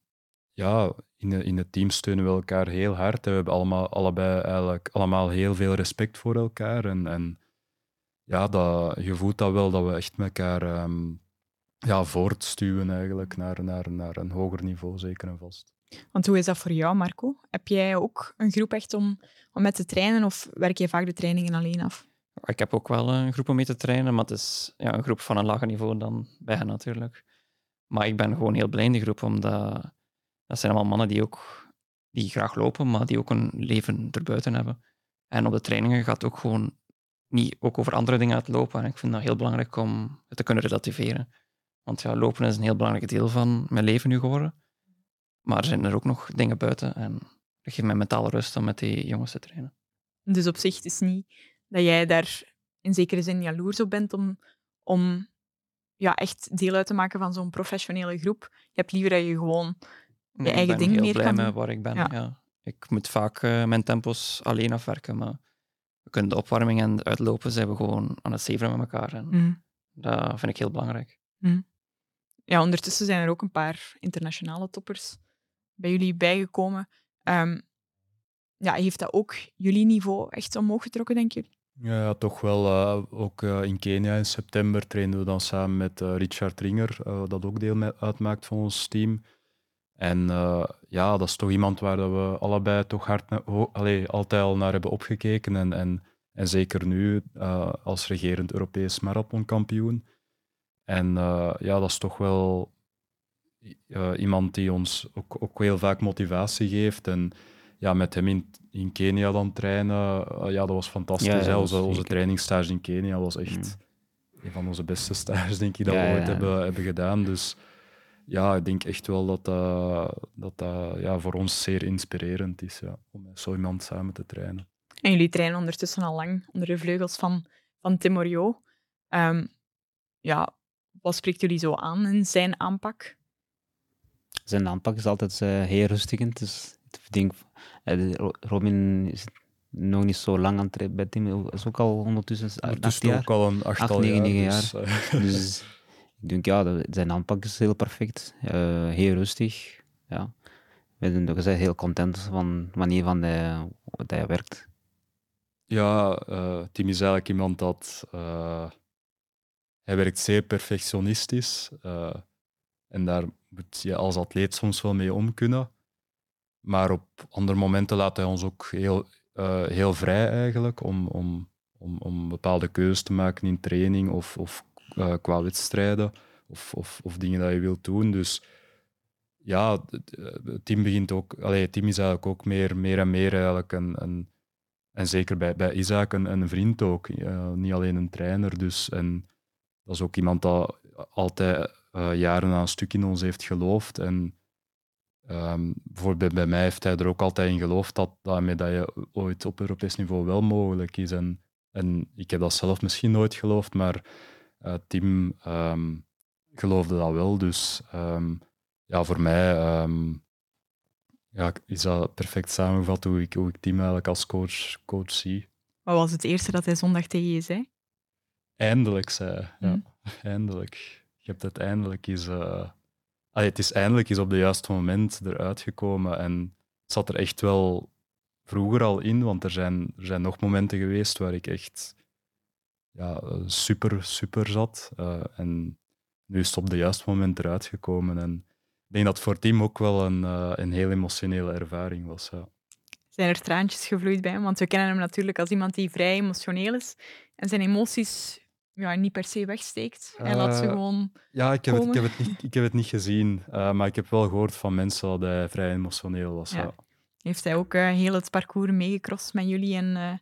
ja, in, in het team steunen we elkaar heel hard. We hebben allemaal, allebei eigenlijk allemaal heel veel respect voor elkaar. En, en ja, dat, je voelt dat wel, dat we echt met elkaar ehm, ja, voortstuwen eigenlijk naar, naar, naar een hoger niveau, zeker en vast. Want hoe is dat voor jou, Marco? Heb jij ook een groep echt om, om met te trainen of werk je vaak de trainingen alleen af? Ik heb ook wel een groep om mee te trainen, maar het is ja, een groep van een lager niveau dan bij hen natuurlijk. Maar ik ben gewoon heel blij in die groep, omdat dat zijn allemaal mannen die ook die graag lopen, maar die ook een leven erbuiten hebben. En op de trainingen gaat het ook gewoon niet ook over andere dingen uit lopen. En ik vind dat heel belangrijk om het te kunnen relativeren. Want ja, lopen is een heel belangrijk deel van mijn leven nu geworden. Maar er zijn er ook nog dingen buiten. En dat geeft mij mentale rust om met die jongens te trainen. Dus op zich is niet dat jij daar in zekere zin jaloers op bent om, om ja, echt deel uit te maken van zo'n professionele groep. Je hebt liever dat je gewoon Nee, eigen ik ben ding heel meer blij kan met waar ik ben. Ja. Ja. Ik moet vaak eh, mijn tempos alleen afwerken, maar we kunnen de opwarming en het uitlopen zijn we gewoon aan het zeveren met elkaar. En Mm. dat vind ik heel belangrijk. Ja, ondertussen zijn er ook een paar internationale toppers bij jullie bijgekomen. Ehm, ja, heeft dat ook jullie niveau echt omhoog getrokken, denk je? Ja, toch wel. eh, ook eh, in Kenia in september trainden we dan samen met eh, Richard Ringer, dat ook deel uitmaakt van ons team. En ja, dat is toch iemand waar dat we allebei toch hard altijd al naar hebben opgekeken. En, en, en zeker nu als regerend Europees marathonkampioen. En ja, dat is toch wel iemand die ons ook, ook heel vaak motivatie geeft. En ja, met hem in, in Kenia dan trainen, eh, ja, dat was fantastisch. Ja, ja, hè. dat onze, was onze trainingsstage in Kenia was echt een van onze beste stages, denk ik, dat Ja, we ooit ja. hebben, hebben gedaan. Dus ja, ik denk echt wel dat dat, dat, dat ja, voor ons zeer inspirerend is ja, om met zo iemand samen te trainen. En jullie trainen ondertussen al lang onder de vleugels van, van Tim. Ehm, ja, wat spreekt jullie zo aan in zijn aanpak? Zijn aanpak is altijd eh, heel rustigend. Dus ik denk, Robin is nog niet zo lang aan het bij Tim. Is ook al ondertussen acht Ondertussen jaar. ook al een achttal negen, jaar. dus, eh, Dus ik denk, ja, dat- zijn aanpak is heel perfect. Eh, heel rustig. Ja. We zijn ook gezegd heel content van de manier van de, wat hij werkt. Ja, eh, Tim is eigenlijk iemand dat. hij werkt zeer perfectionistisch. en daar moet je als atleet soms wel mee om kunnen. Maar op andere momenten laat hij ons ook heel, eh, heel vrij eigenlijk om, om, om, om bepaalde keuzes te maken in training of, of eh, qua wedstrijden of, of, of dingen dat je wilt doen. Dus ja, het het team begint ook. Allee, het team is eigenlijk ook meer, meer en meer eigenlijk een, een en zeker bij, bij Isaac een, een vriend ook, eh, niet alleen een trainer. Dus, en dat is ook iemand dat altijd eh, jaren aan een stuk in ons heeft geloofd. En ehm, bijvoorbeeld bij mij heeft hij er ook altijd in geloofd dat dat een medaille ooit op Europees niveau wel mogelijk is. En, en ik heb dat zelf misschien nooit geloofd, maar Tim ehm, geloofde dat wel. Dus ehm, ja, voor mij ja, is dat perfect samengevat hoe ik, hoe ik Tim eigenlijk als coach, coach zie. Wat was het eerste dat hij zondag tegen je zei? Eindelijk, zei hij. Ja, Mhm. eindelijk. Je hebt het eindelijk eens... eh, het is eindelijk eens op het juiste moment eruit gekomen. En het zat er echt wel vroeger al in, want er zijn, er zijn nog momenten geweest waar ik echt ja, super, super zat. Eh, en nu is het op het juiste moment eruit gekomen. En ik denk dat het voor het team ook wel een, eh, een heel emotionele ervaring was. Ja. Zijn er traantjes gevloeid bij hem? Want we kennen hem natuurlijk als iemand die vrij emotioneel is en zijn emoties ja, niet per se wegsteekt. Hij laat ze Eh, gewoon... Ja, ik heb, het, ik, heb het niet, ik heb het niet gezien, eh, maar ik heb wel gehoord van mensen dat hij vrij emotioneel was. Ja. Ja. Heeft hij ook eh, heel het parcours meegecrossed met jullie en... eh,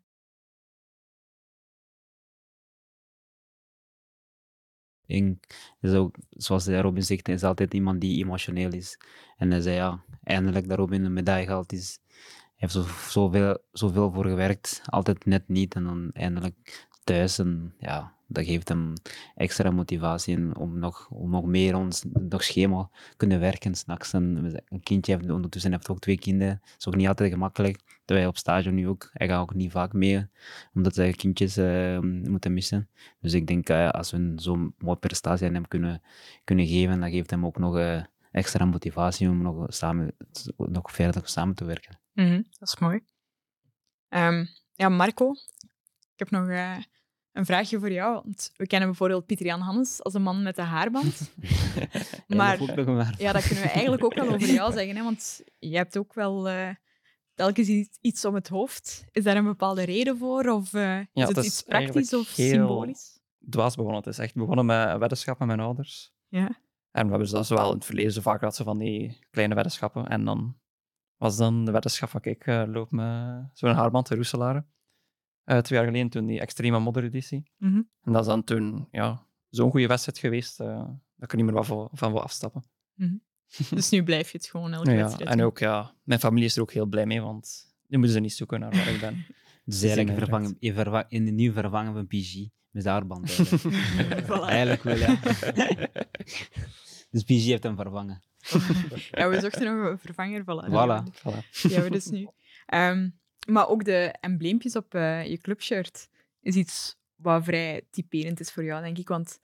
En is ook, zoals de Robin zegt, is altijd iemand die emotioneel is. En hij zei, ja, eindelijk dat Robin een medaille gehaald is. Hij heeft zo, zoveel, zoveel voor gewerkt, altijd net niet. En dan eindelijk thuis. En ja, dat geeft hem extra motivatie om nog, om nog meer ons nog schema kunnen werken s'nachts. Een kindje heeft ondertussen heeft ook twee kinderen. Dat is ook niet altijd gemakkelijk. Terwijl hij op stage nu ook, hij gaat ook niet vaak mee, omdat hij kindjes eh, moeten missen. Dus ik denk, eh, als we zo'n mooie prestatie aan hem kunnen, kunnen geven, dan geeft hem ook nog eh, extra motivatie om nog, samen, nog verder samen te werken. mhm, dat is mooi. Ehm, ja, Marco, ik heb nog eh, een vraagje voor jou. Want we kennen bijvoorbeeld Pieter Jan Hannes als een man met de haarband. Maar-. Ja, dat kunnen we eigenlijk ook wel over jou zeggen. Hè? Want je hebt ook wel eh, telkens iets, iets om het hoofd. Is daar een bepaalde reden voor? Of eh, is het het is iets praktisch of symbolisch? dwaas begonnen. Het is echt begonnen met een weddenschap met mijn ouders. Ja. En we hebben dus wel in het verleden zo vaak gehad zo van die kleine weddenschappen. En dan was dan de weddenschap van, kijk, eh, loop met zo'n haarband in Roeselare. Eh, twee jaar geleden toen die extreme moddereditie. Mhm. En dat is dan toen ja, zo'n goede wedstrijd geweest eh, dat ik er niet meer wat van, van wil afstappen. Dus nu blijf je het gewoon elke Ja, wedstrijd en ook, ja, mijn familie is er ook heel blij mee, want nu moeten ze niet zoeken naar waar ik ben. Dus eigenlijk vervangen, je verva- in de nieuw vervangen van PG met de haarband. Eigenlijk, Voilà. eigenlijk wel, ja. dus PG heeft hem vervangen. Ja, we zochten nog een vervanger. Voilà. Voilà. Die hebben we dus nu. Ehm, maar ook de embleempjes op eh, je clubshirt is iets wat vrij typerend is voor jou, denk ik. Want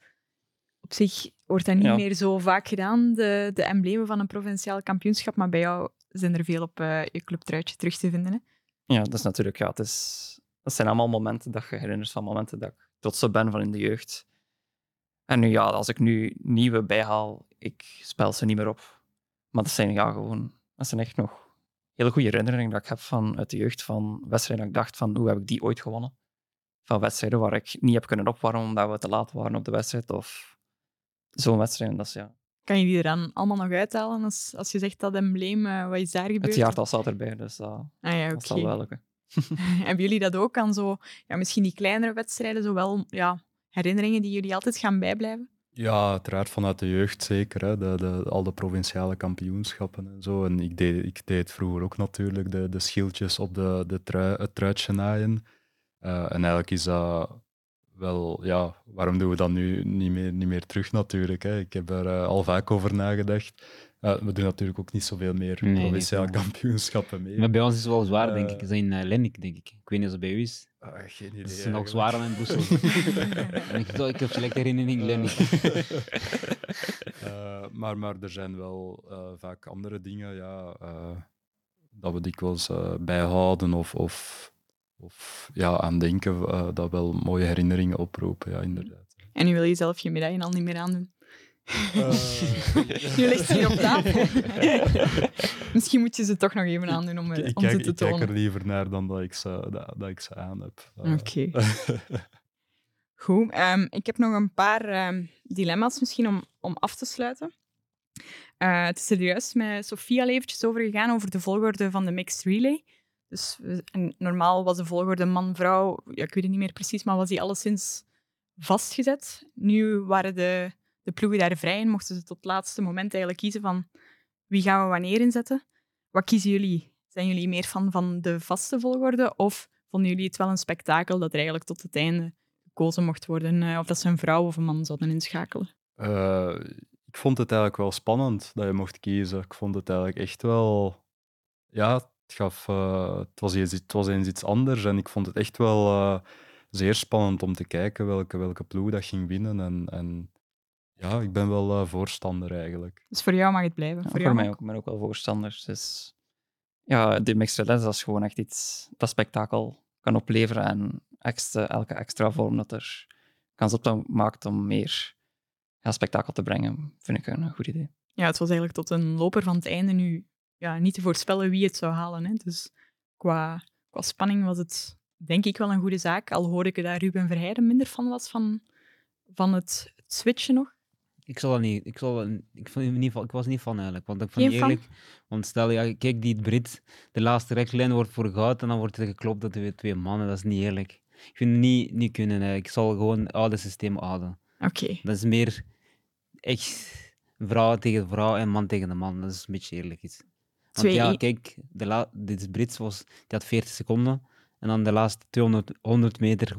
op zich wordt dat niet Ja. meer zo vaak gedaan, de, de emblemen van een provinciaal kampioenschap. Maar bij jou zijn er veel op eh, je clubtruitje terug te vinden. Hè? Ja, dat is natuurlijk, ja, het is, dat zijn allemaal momenten dat je herinnert van momenten dat ik trots op ben van in de jeugd. En nu, ja, als ik nu nieuwe bijhaal, ik spel ze niet meer op. Maar dat zijn ja, gewoon, dat zijn echt nog hele goede herinneringen dat ik heb van uit de jeugd, van wedstrijden dat ik dacht van, hoe heb ik die ooit gewonnen? Van wedstrijden waar ik niet heb kunnen opwarmen omdat we te laat waren op de wedstrijd, of zo'n wedstrijd. Dat is, ja, Kan je die er dan allemaal nog uithalen als, als je zegt dat embleem, eh, wat is daar gebeurd? Het jaartal staat erbij, dus dat, Ah ja, dat zal wel lukken. Hebben jullie dat ook aan zo, ja, misschien die kleinere wedstrijden, zowel ja, herinneringen die jullie altijd gaan bijblijven? Ja, uiteraard vanuit de jeugd zeker. Hè. De, de, al de provinciale kampioenschappen en zo. En ik deed, ik deed vroeger ook natuurlijk de, de schildjes op de, de trui, het truitje naaien. Eh, en eigenlijk is dat wel, ja, waarom doen we dat nu niet meer, niet meer terug natuurlijk? Hè? Ik heb er eh, al vaak over nagedacht. Eh, we doen natuurlijk ook niet zoveel meer Nee, provinciale kampioenschappen mee. Maar bij ons is het wel zwaar, denk Eh. ik. Ze zijn in uh, Lennik, denk ik. Ik weet niet of het bij u is. Ah, geen idee. Het is nog zwaarder dan in Brussel. Ik, ik heb slechte herinnering Lennik. Eh, maar, maar er zijn wel eh, vaak andere dingen ja, eh, dat we dikwijls eh, bijhouden of, of, of ja, aan denken, eh, dat wel mooie herinneringen oproepen, ja, inderdaad. En nu wil je zelf je medaille al niet meer aandoen. Eh, Nu ligt ze hier op tafel. Misschien moet je ze toch nog even aandoen om, ik eh, om kijk, ze te ik kijk tonen. er liever naar dan dat ik ze, dat, dat ik ze aan heb. Eh, Oké. Goed, ehm, ik heb nog een paar ehm, dilemma's misschien om, om af te sluiten. Eh, het is er juist met Sofie al eventjes over gegaan, over de volgorde van de mixed relay. Dus normaal was de volgorde man-vrouw, ja, ik weet het niet meer precies, maar was die alleszins vastgezet. Nu waren de, de ploegen daar vrij en mochten ze tot het laatste moment eigenlijk kiezen van wie gaan we wanneer inzetten. Wat kiezen jullie? Zijn jullie meer van, van de vaste volgorde of vonden jullie het wel een spektakel dat er eigenlijk tot het einde gekozen mocht worden eh, of dat ze een vrouw of een man zouden inschakelen? Eh, ik vond het eigenlijk wel spannend dat je mocht kiezen. Ik vond het eigenlijk echt wel. Ja, het, gaf, eh, het, was, eens, het was eens iets anders. En ik vond het echt wel zeer spannend om te kijken welke, welke ploeg dat ging winnen. En, en ja, ik ben wel eh, voorstander eigenlijk. Dus voor jou mag het blijven. Ja, voor voor jou mij ook? ook, ik ben ook wel voorstander. Dus ja, de mixed relais, dat is gewoon echt iets dat spektakel kan opleveren en extra, elke extra vorm dat er kans op dan maakt om meer ja, spektakel te brengen, vind ik een goed idee. Ja, het was eigenlijk tot een loper van het einde nu ja, niet te voorspellen wie het zou halen. Hè. Dus qua, qua spanning was het denk ik wel een goede zaak. Al hoorde ik dat Ruben Verheijden minder van was van, van het switchen nog. Ik zal dat niet. Ik, zal ik, vond, niet, van- ik was niet van eigenlijk. Want ik vond Geen eerlijk. Want stel, ja, kijk, die Brit, de laatste rechtlijn wordt voor goud en dan wordt er geklopt dat er weer twee mannen. Dat is niet eerlijk. Ik vind het niet, niet kunnen. eigenlijk. Ik zal gewoon het oude systeem houden. Oké, Dat is meer echt vrouw tegen vrouw en man tegen de man. Dat is een beetje eerlijk iets. Want Twee- ja, kijk, de la, dit Brits was, die had 40 seconden. En dan de laatste 200 100 meter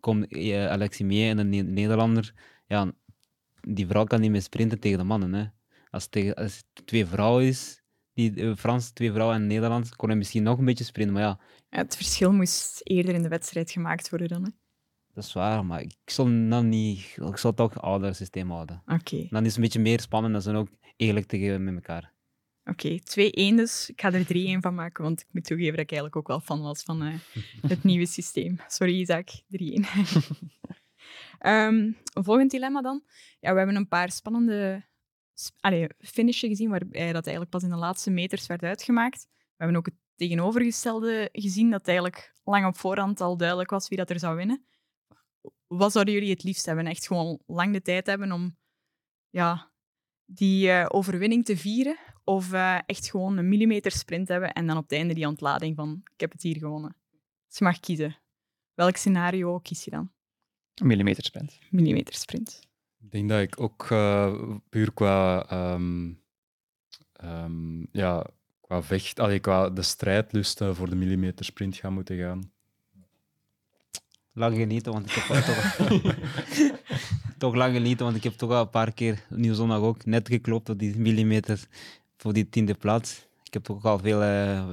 komt eh, Alexi mee en een Ne- Nederlander. Ja, die vrouw kan niet meer sprinten tegen de mannen. Hè. Als, het tegen, als het twee vrouwen is, die eh, Frans, twee vrouwen en Nederland, kon hij misschien nog een beetje sprinten. Maar ja, Ja, het verschil moest eerder in de wedstrijd gemaakt worden dan. hè. dat is waar. Maar ik zal dan niet, ik zal toch ouder systeem houden. Oké, Dan is het een beetje meer spannend en ze zijn ook eerlijk tegen met elkaar. oké. 2-1 dus. Ik ga er 3-1 van maken, want ik moet toegeven dat ik eigenlijk ook wel fan was van eh, het nieuwe systeem. Sorry, Isaac. 3-1. Ehm, een volgend dilemma dan. Ja, we hebben een paar spannende allee, finishen gezien, waarbij dat eigenlijk pas in de laatste meters werd uitgemaakt. We hebben ook het tegenovergestelde gezien, dat eigenlijk lang op voorhand al duidelijk was wie dat er zou winnen. Wat zouden jullie het liefst hebben? Echt gewoon lang de tijd hebben om ja, die eh, overwinning te vieren? Of eh, echt gewoon een millimeter sprint hebben en dan op het einde die ontlading van ik heb het hier gewonnen? Dus je mag kiezen. Welk scenario kies je dan? Een millimeter sprint. Millimeter sprint. Ik denk dat ik ook eh, puur qua, ehm, ehm, ja, qua vecht, allee, qua de strijdlust voor de millimeter sprint ga moeten gaan. Lang genieten, want ik heb toch, toch lang genieten, want ik heb toch al een paar keer, nieuw zondag ook, net geklopt op die millimeter voor die tiende plaats. Ik heb toch ook al veel eh,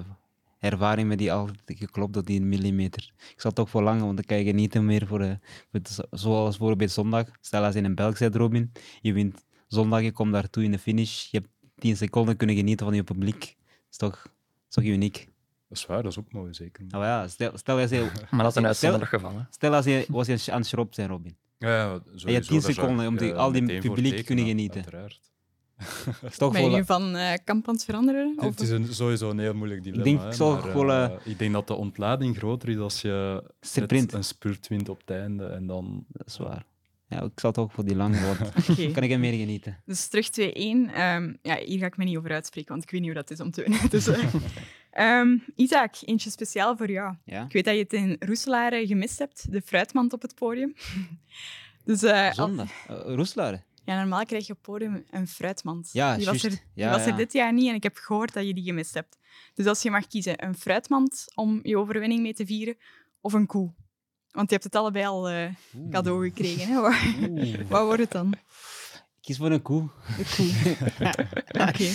ervaring met die al geklopt op die millimeter. Ik zal toch voor lang, want dan kan je genieten meer voor, eh, voor het- zoals bijvoorbeeld zondag. Stel als je in een Belg zit, Robin, je wint zondag, je komt daartoe in de finish, je hebt 10 seconden kunnen genieten van je publiek. Dat is toch, dat is toch uniek. Dat is waar, dat is ook mooi, zeker. Nou ja, stel, stel als je, Maar dat is een uitzonderlijk geval. hè. stel als je was je aan het schrop zijn, Robin. Ja, ja, je sowieso, 10 daar zou seconden ik, om die- al die publiek tekenen, kunnen genieten. Uiteraard. Toch Ben je van eh kamp aan het veranderen? Het- Of? Het is een, sowieso een heel moeilijk dilemma. denk, hè, ik maar, wel, eh, eh, ik denk dat de ontlading groter is als je een spurt wint op het einde. En dan, dat is waar. Ja, ik zal toch voor die lange woord. Oké. kan ik er meer genieten. Dus terug 2-1. Ehm, ja, hier ga ik me niet over uitspreken, want ik weet niet hoe dat is om te winnen. Dus, eh, ehm, Isaac, eentje speciaal voor jou. Ja? Ik weet dat je het in Roeselaar eh, gemist hebt, de fruitmand op het podium. dus eh, al- Zondag. Uh, ja, normaal krijg je op podium een fruitmand. Ja, die was, er, die Ja, was er ja. dit jaar niet en ik heb gehoord dat je die gemist hebt. Dus als je mag kiezen, een fruitmand om je overwinning mee te vieren of een koe. Want je hebt het allebei al eh, cadeau gekregen. Hè? Wat, wordt het dan? Ik kies voor een koe. De koe. Oké.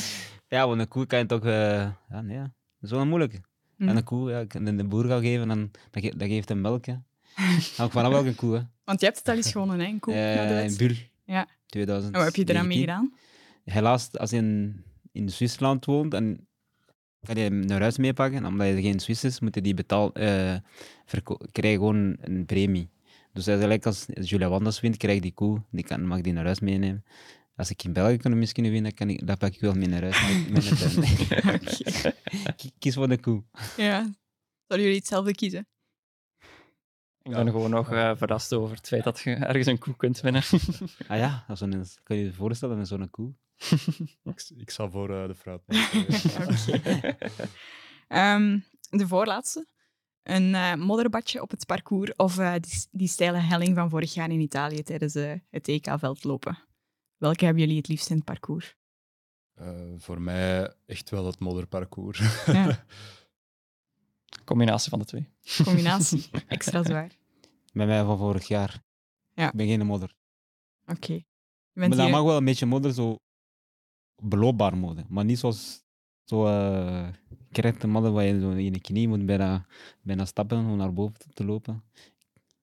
Ja, want een koe kan je toch... eh, Ja, nee, ja. dat is wel moeilijk. Hm. En een koe, ja, ik kan de boer gaan geven, dan, dat, ge- dat geeft hem melk. Hè. Hangt vanaf welke koe, hè. Want je hebt het al eens gewonnen, hè? Een koe. In wedstrijd. Buul. Ja. 2000. En wat heb je eraan mee gedaan? Helaas, als je in, in Zwitserland woont, en kan je hem naar huis meepakken. Omdat je geen Swiss is, moet je die betaal, krijg je gewoon een premie. Dus gelijk als Julia Wanders wint, krijg ik die koe, die kan, mag die naar huis meenemen. Als ik in België kan misschien winnen, kan ik, dat pak ik wel mee naar huis. Met, met kies voor de koe. Ja. Zouden jullie hetzelfde kiezen? Ik ben gewoon nog eh, verrast over het feit dat je ergens een koe kunt winnen. Ah ja, dat zo'n- kan je je voorstellen met zo'n koe? Ik, ik zal voor eh, de fruit. Oké. Ehm, de voorlaatste. Een eh, modderbadje op het parcours of eh, die, die steile helling van vorig jaar in Italië tijdens eh, het EK-veldlopen. Welke hebben jullie het liefst in het parcours? Eh, voor mij echt wel het modderparcours. Ja, Combinatie van de twee. combinatie. Extra zwaar. Bij mij van vorig jaar. Ja. Ik ben geen modder. Oké. Je Maar bent dat hier- mag wel een beetje modder, zo beloopbaar modder. Maar niet zoals zo uh, correcte modder waar je zo in de knie moet bijna, bijna stappen om naar boven te- lopen.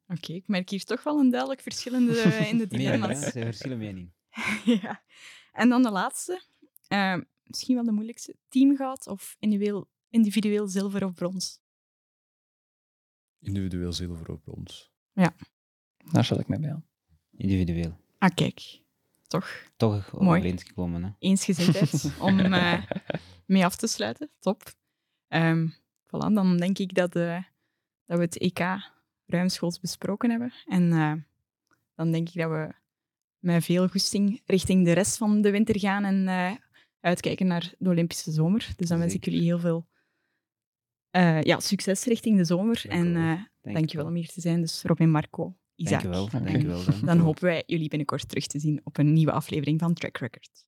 Oké, ik merk hier toch wel een duidelijk verschil in de, in de Nee, dilemma's. hè, ze verschillen mening. ja. En dan de laatste. Eh, misschien wel de moeilijkste. Teamgoud of individueel, individueel zilver of brons? Individueel zilver op ons. Daar zet ik mee bij aan. Individueel. Ah, kijk. Toch Toch Mooi. overeengekomen. Hè? eensgezindheid om eh, mee af te sluiten. Top. Ehm voilà, dan denk ik dat, eh, dat we het EK ruimschoots besproken hebben. En eh, dan denk ik dat we met veel goesting richting de rest van de winter gaan en eh, uitkijken naar de Olympische zomer. Dus dan wens ik jullie heel veel eh, ja, succes richting de zomer. Dank en wel. eh dankjewel om hier te zijn. Dus Robin Marco, Isaac. Dankjewel. Dankjewel. Dan. Dan hopen wij jullie binnenkort terug te zien op een nieuwe aflevering van Track Record.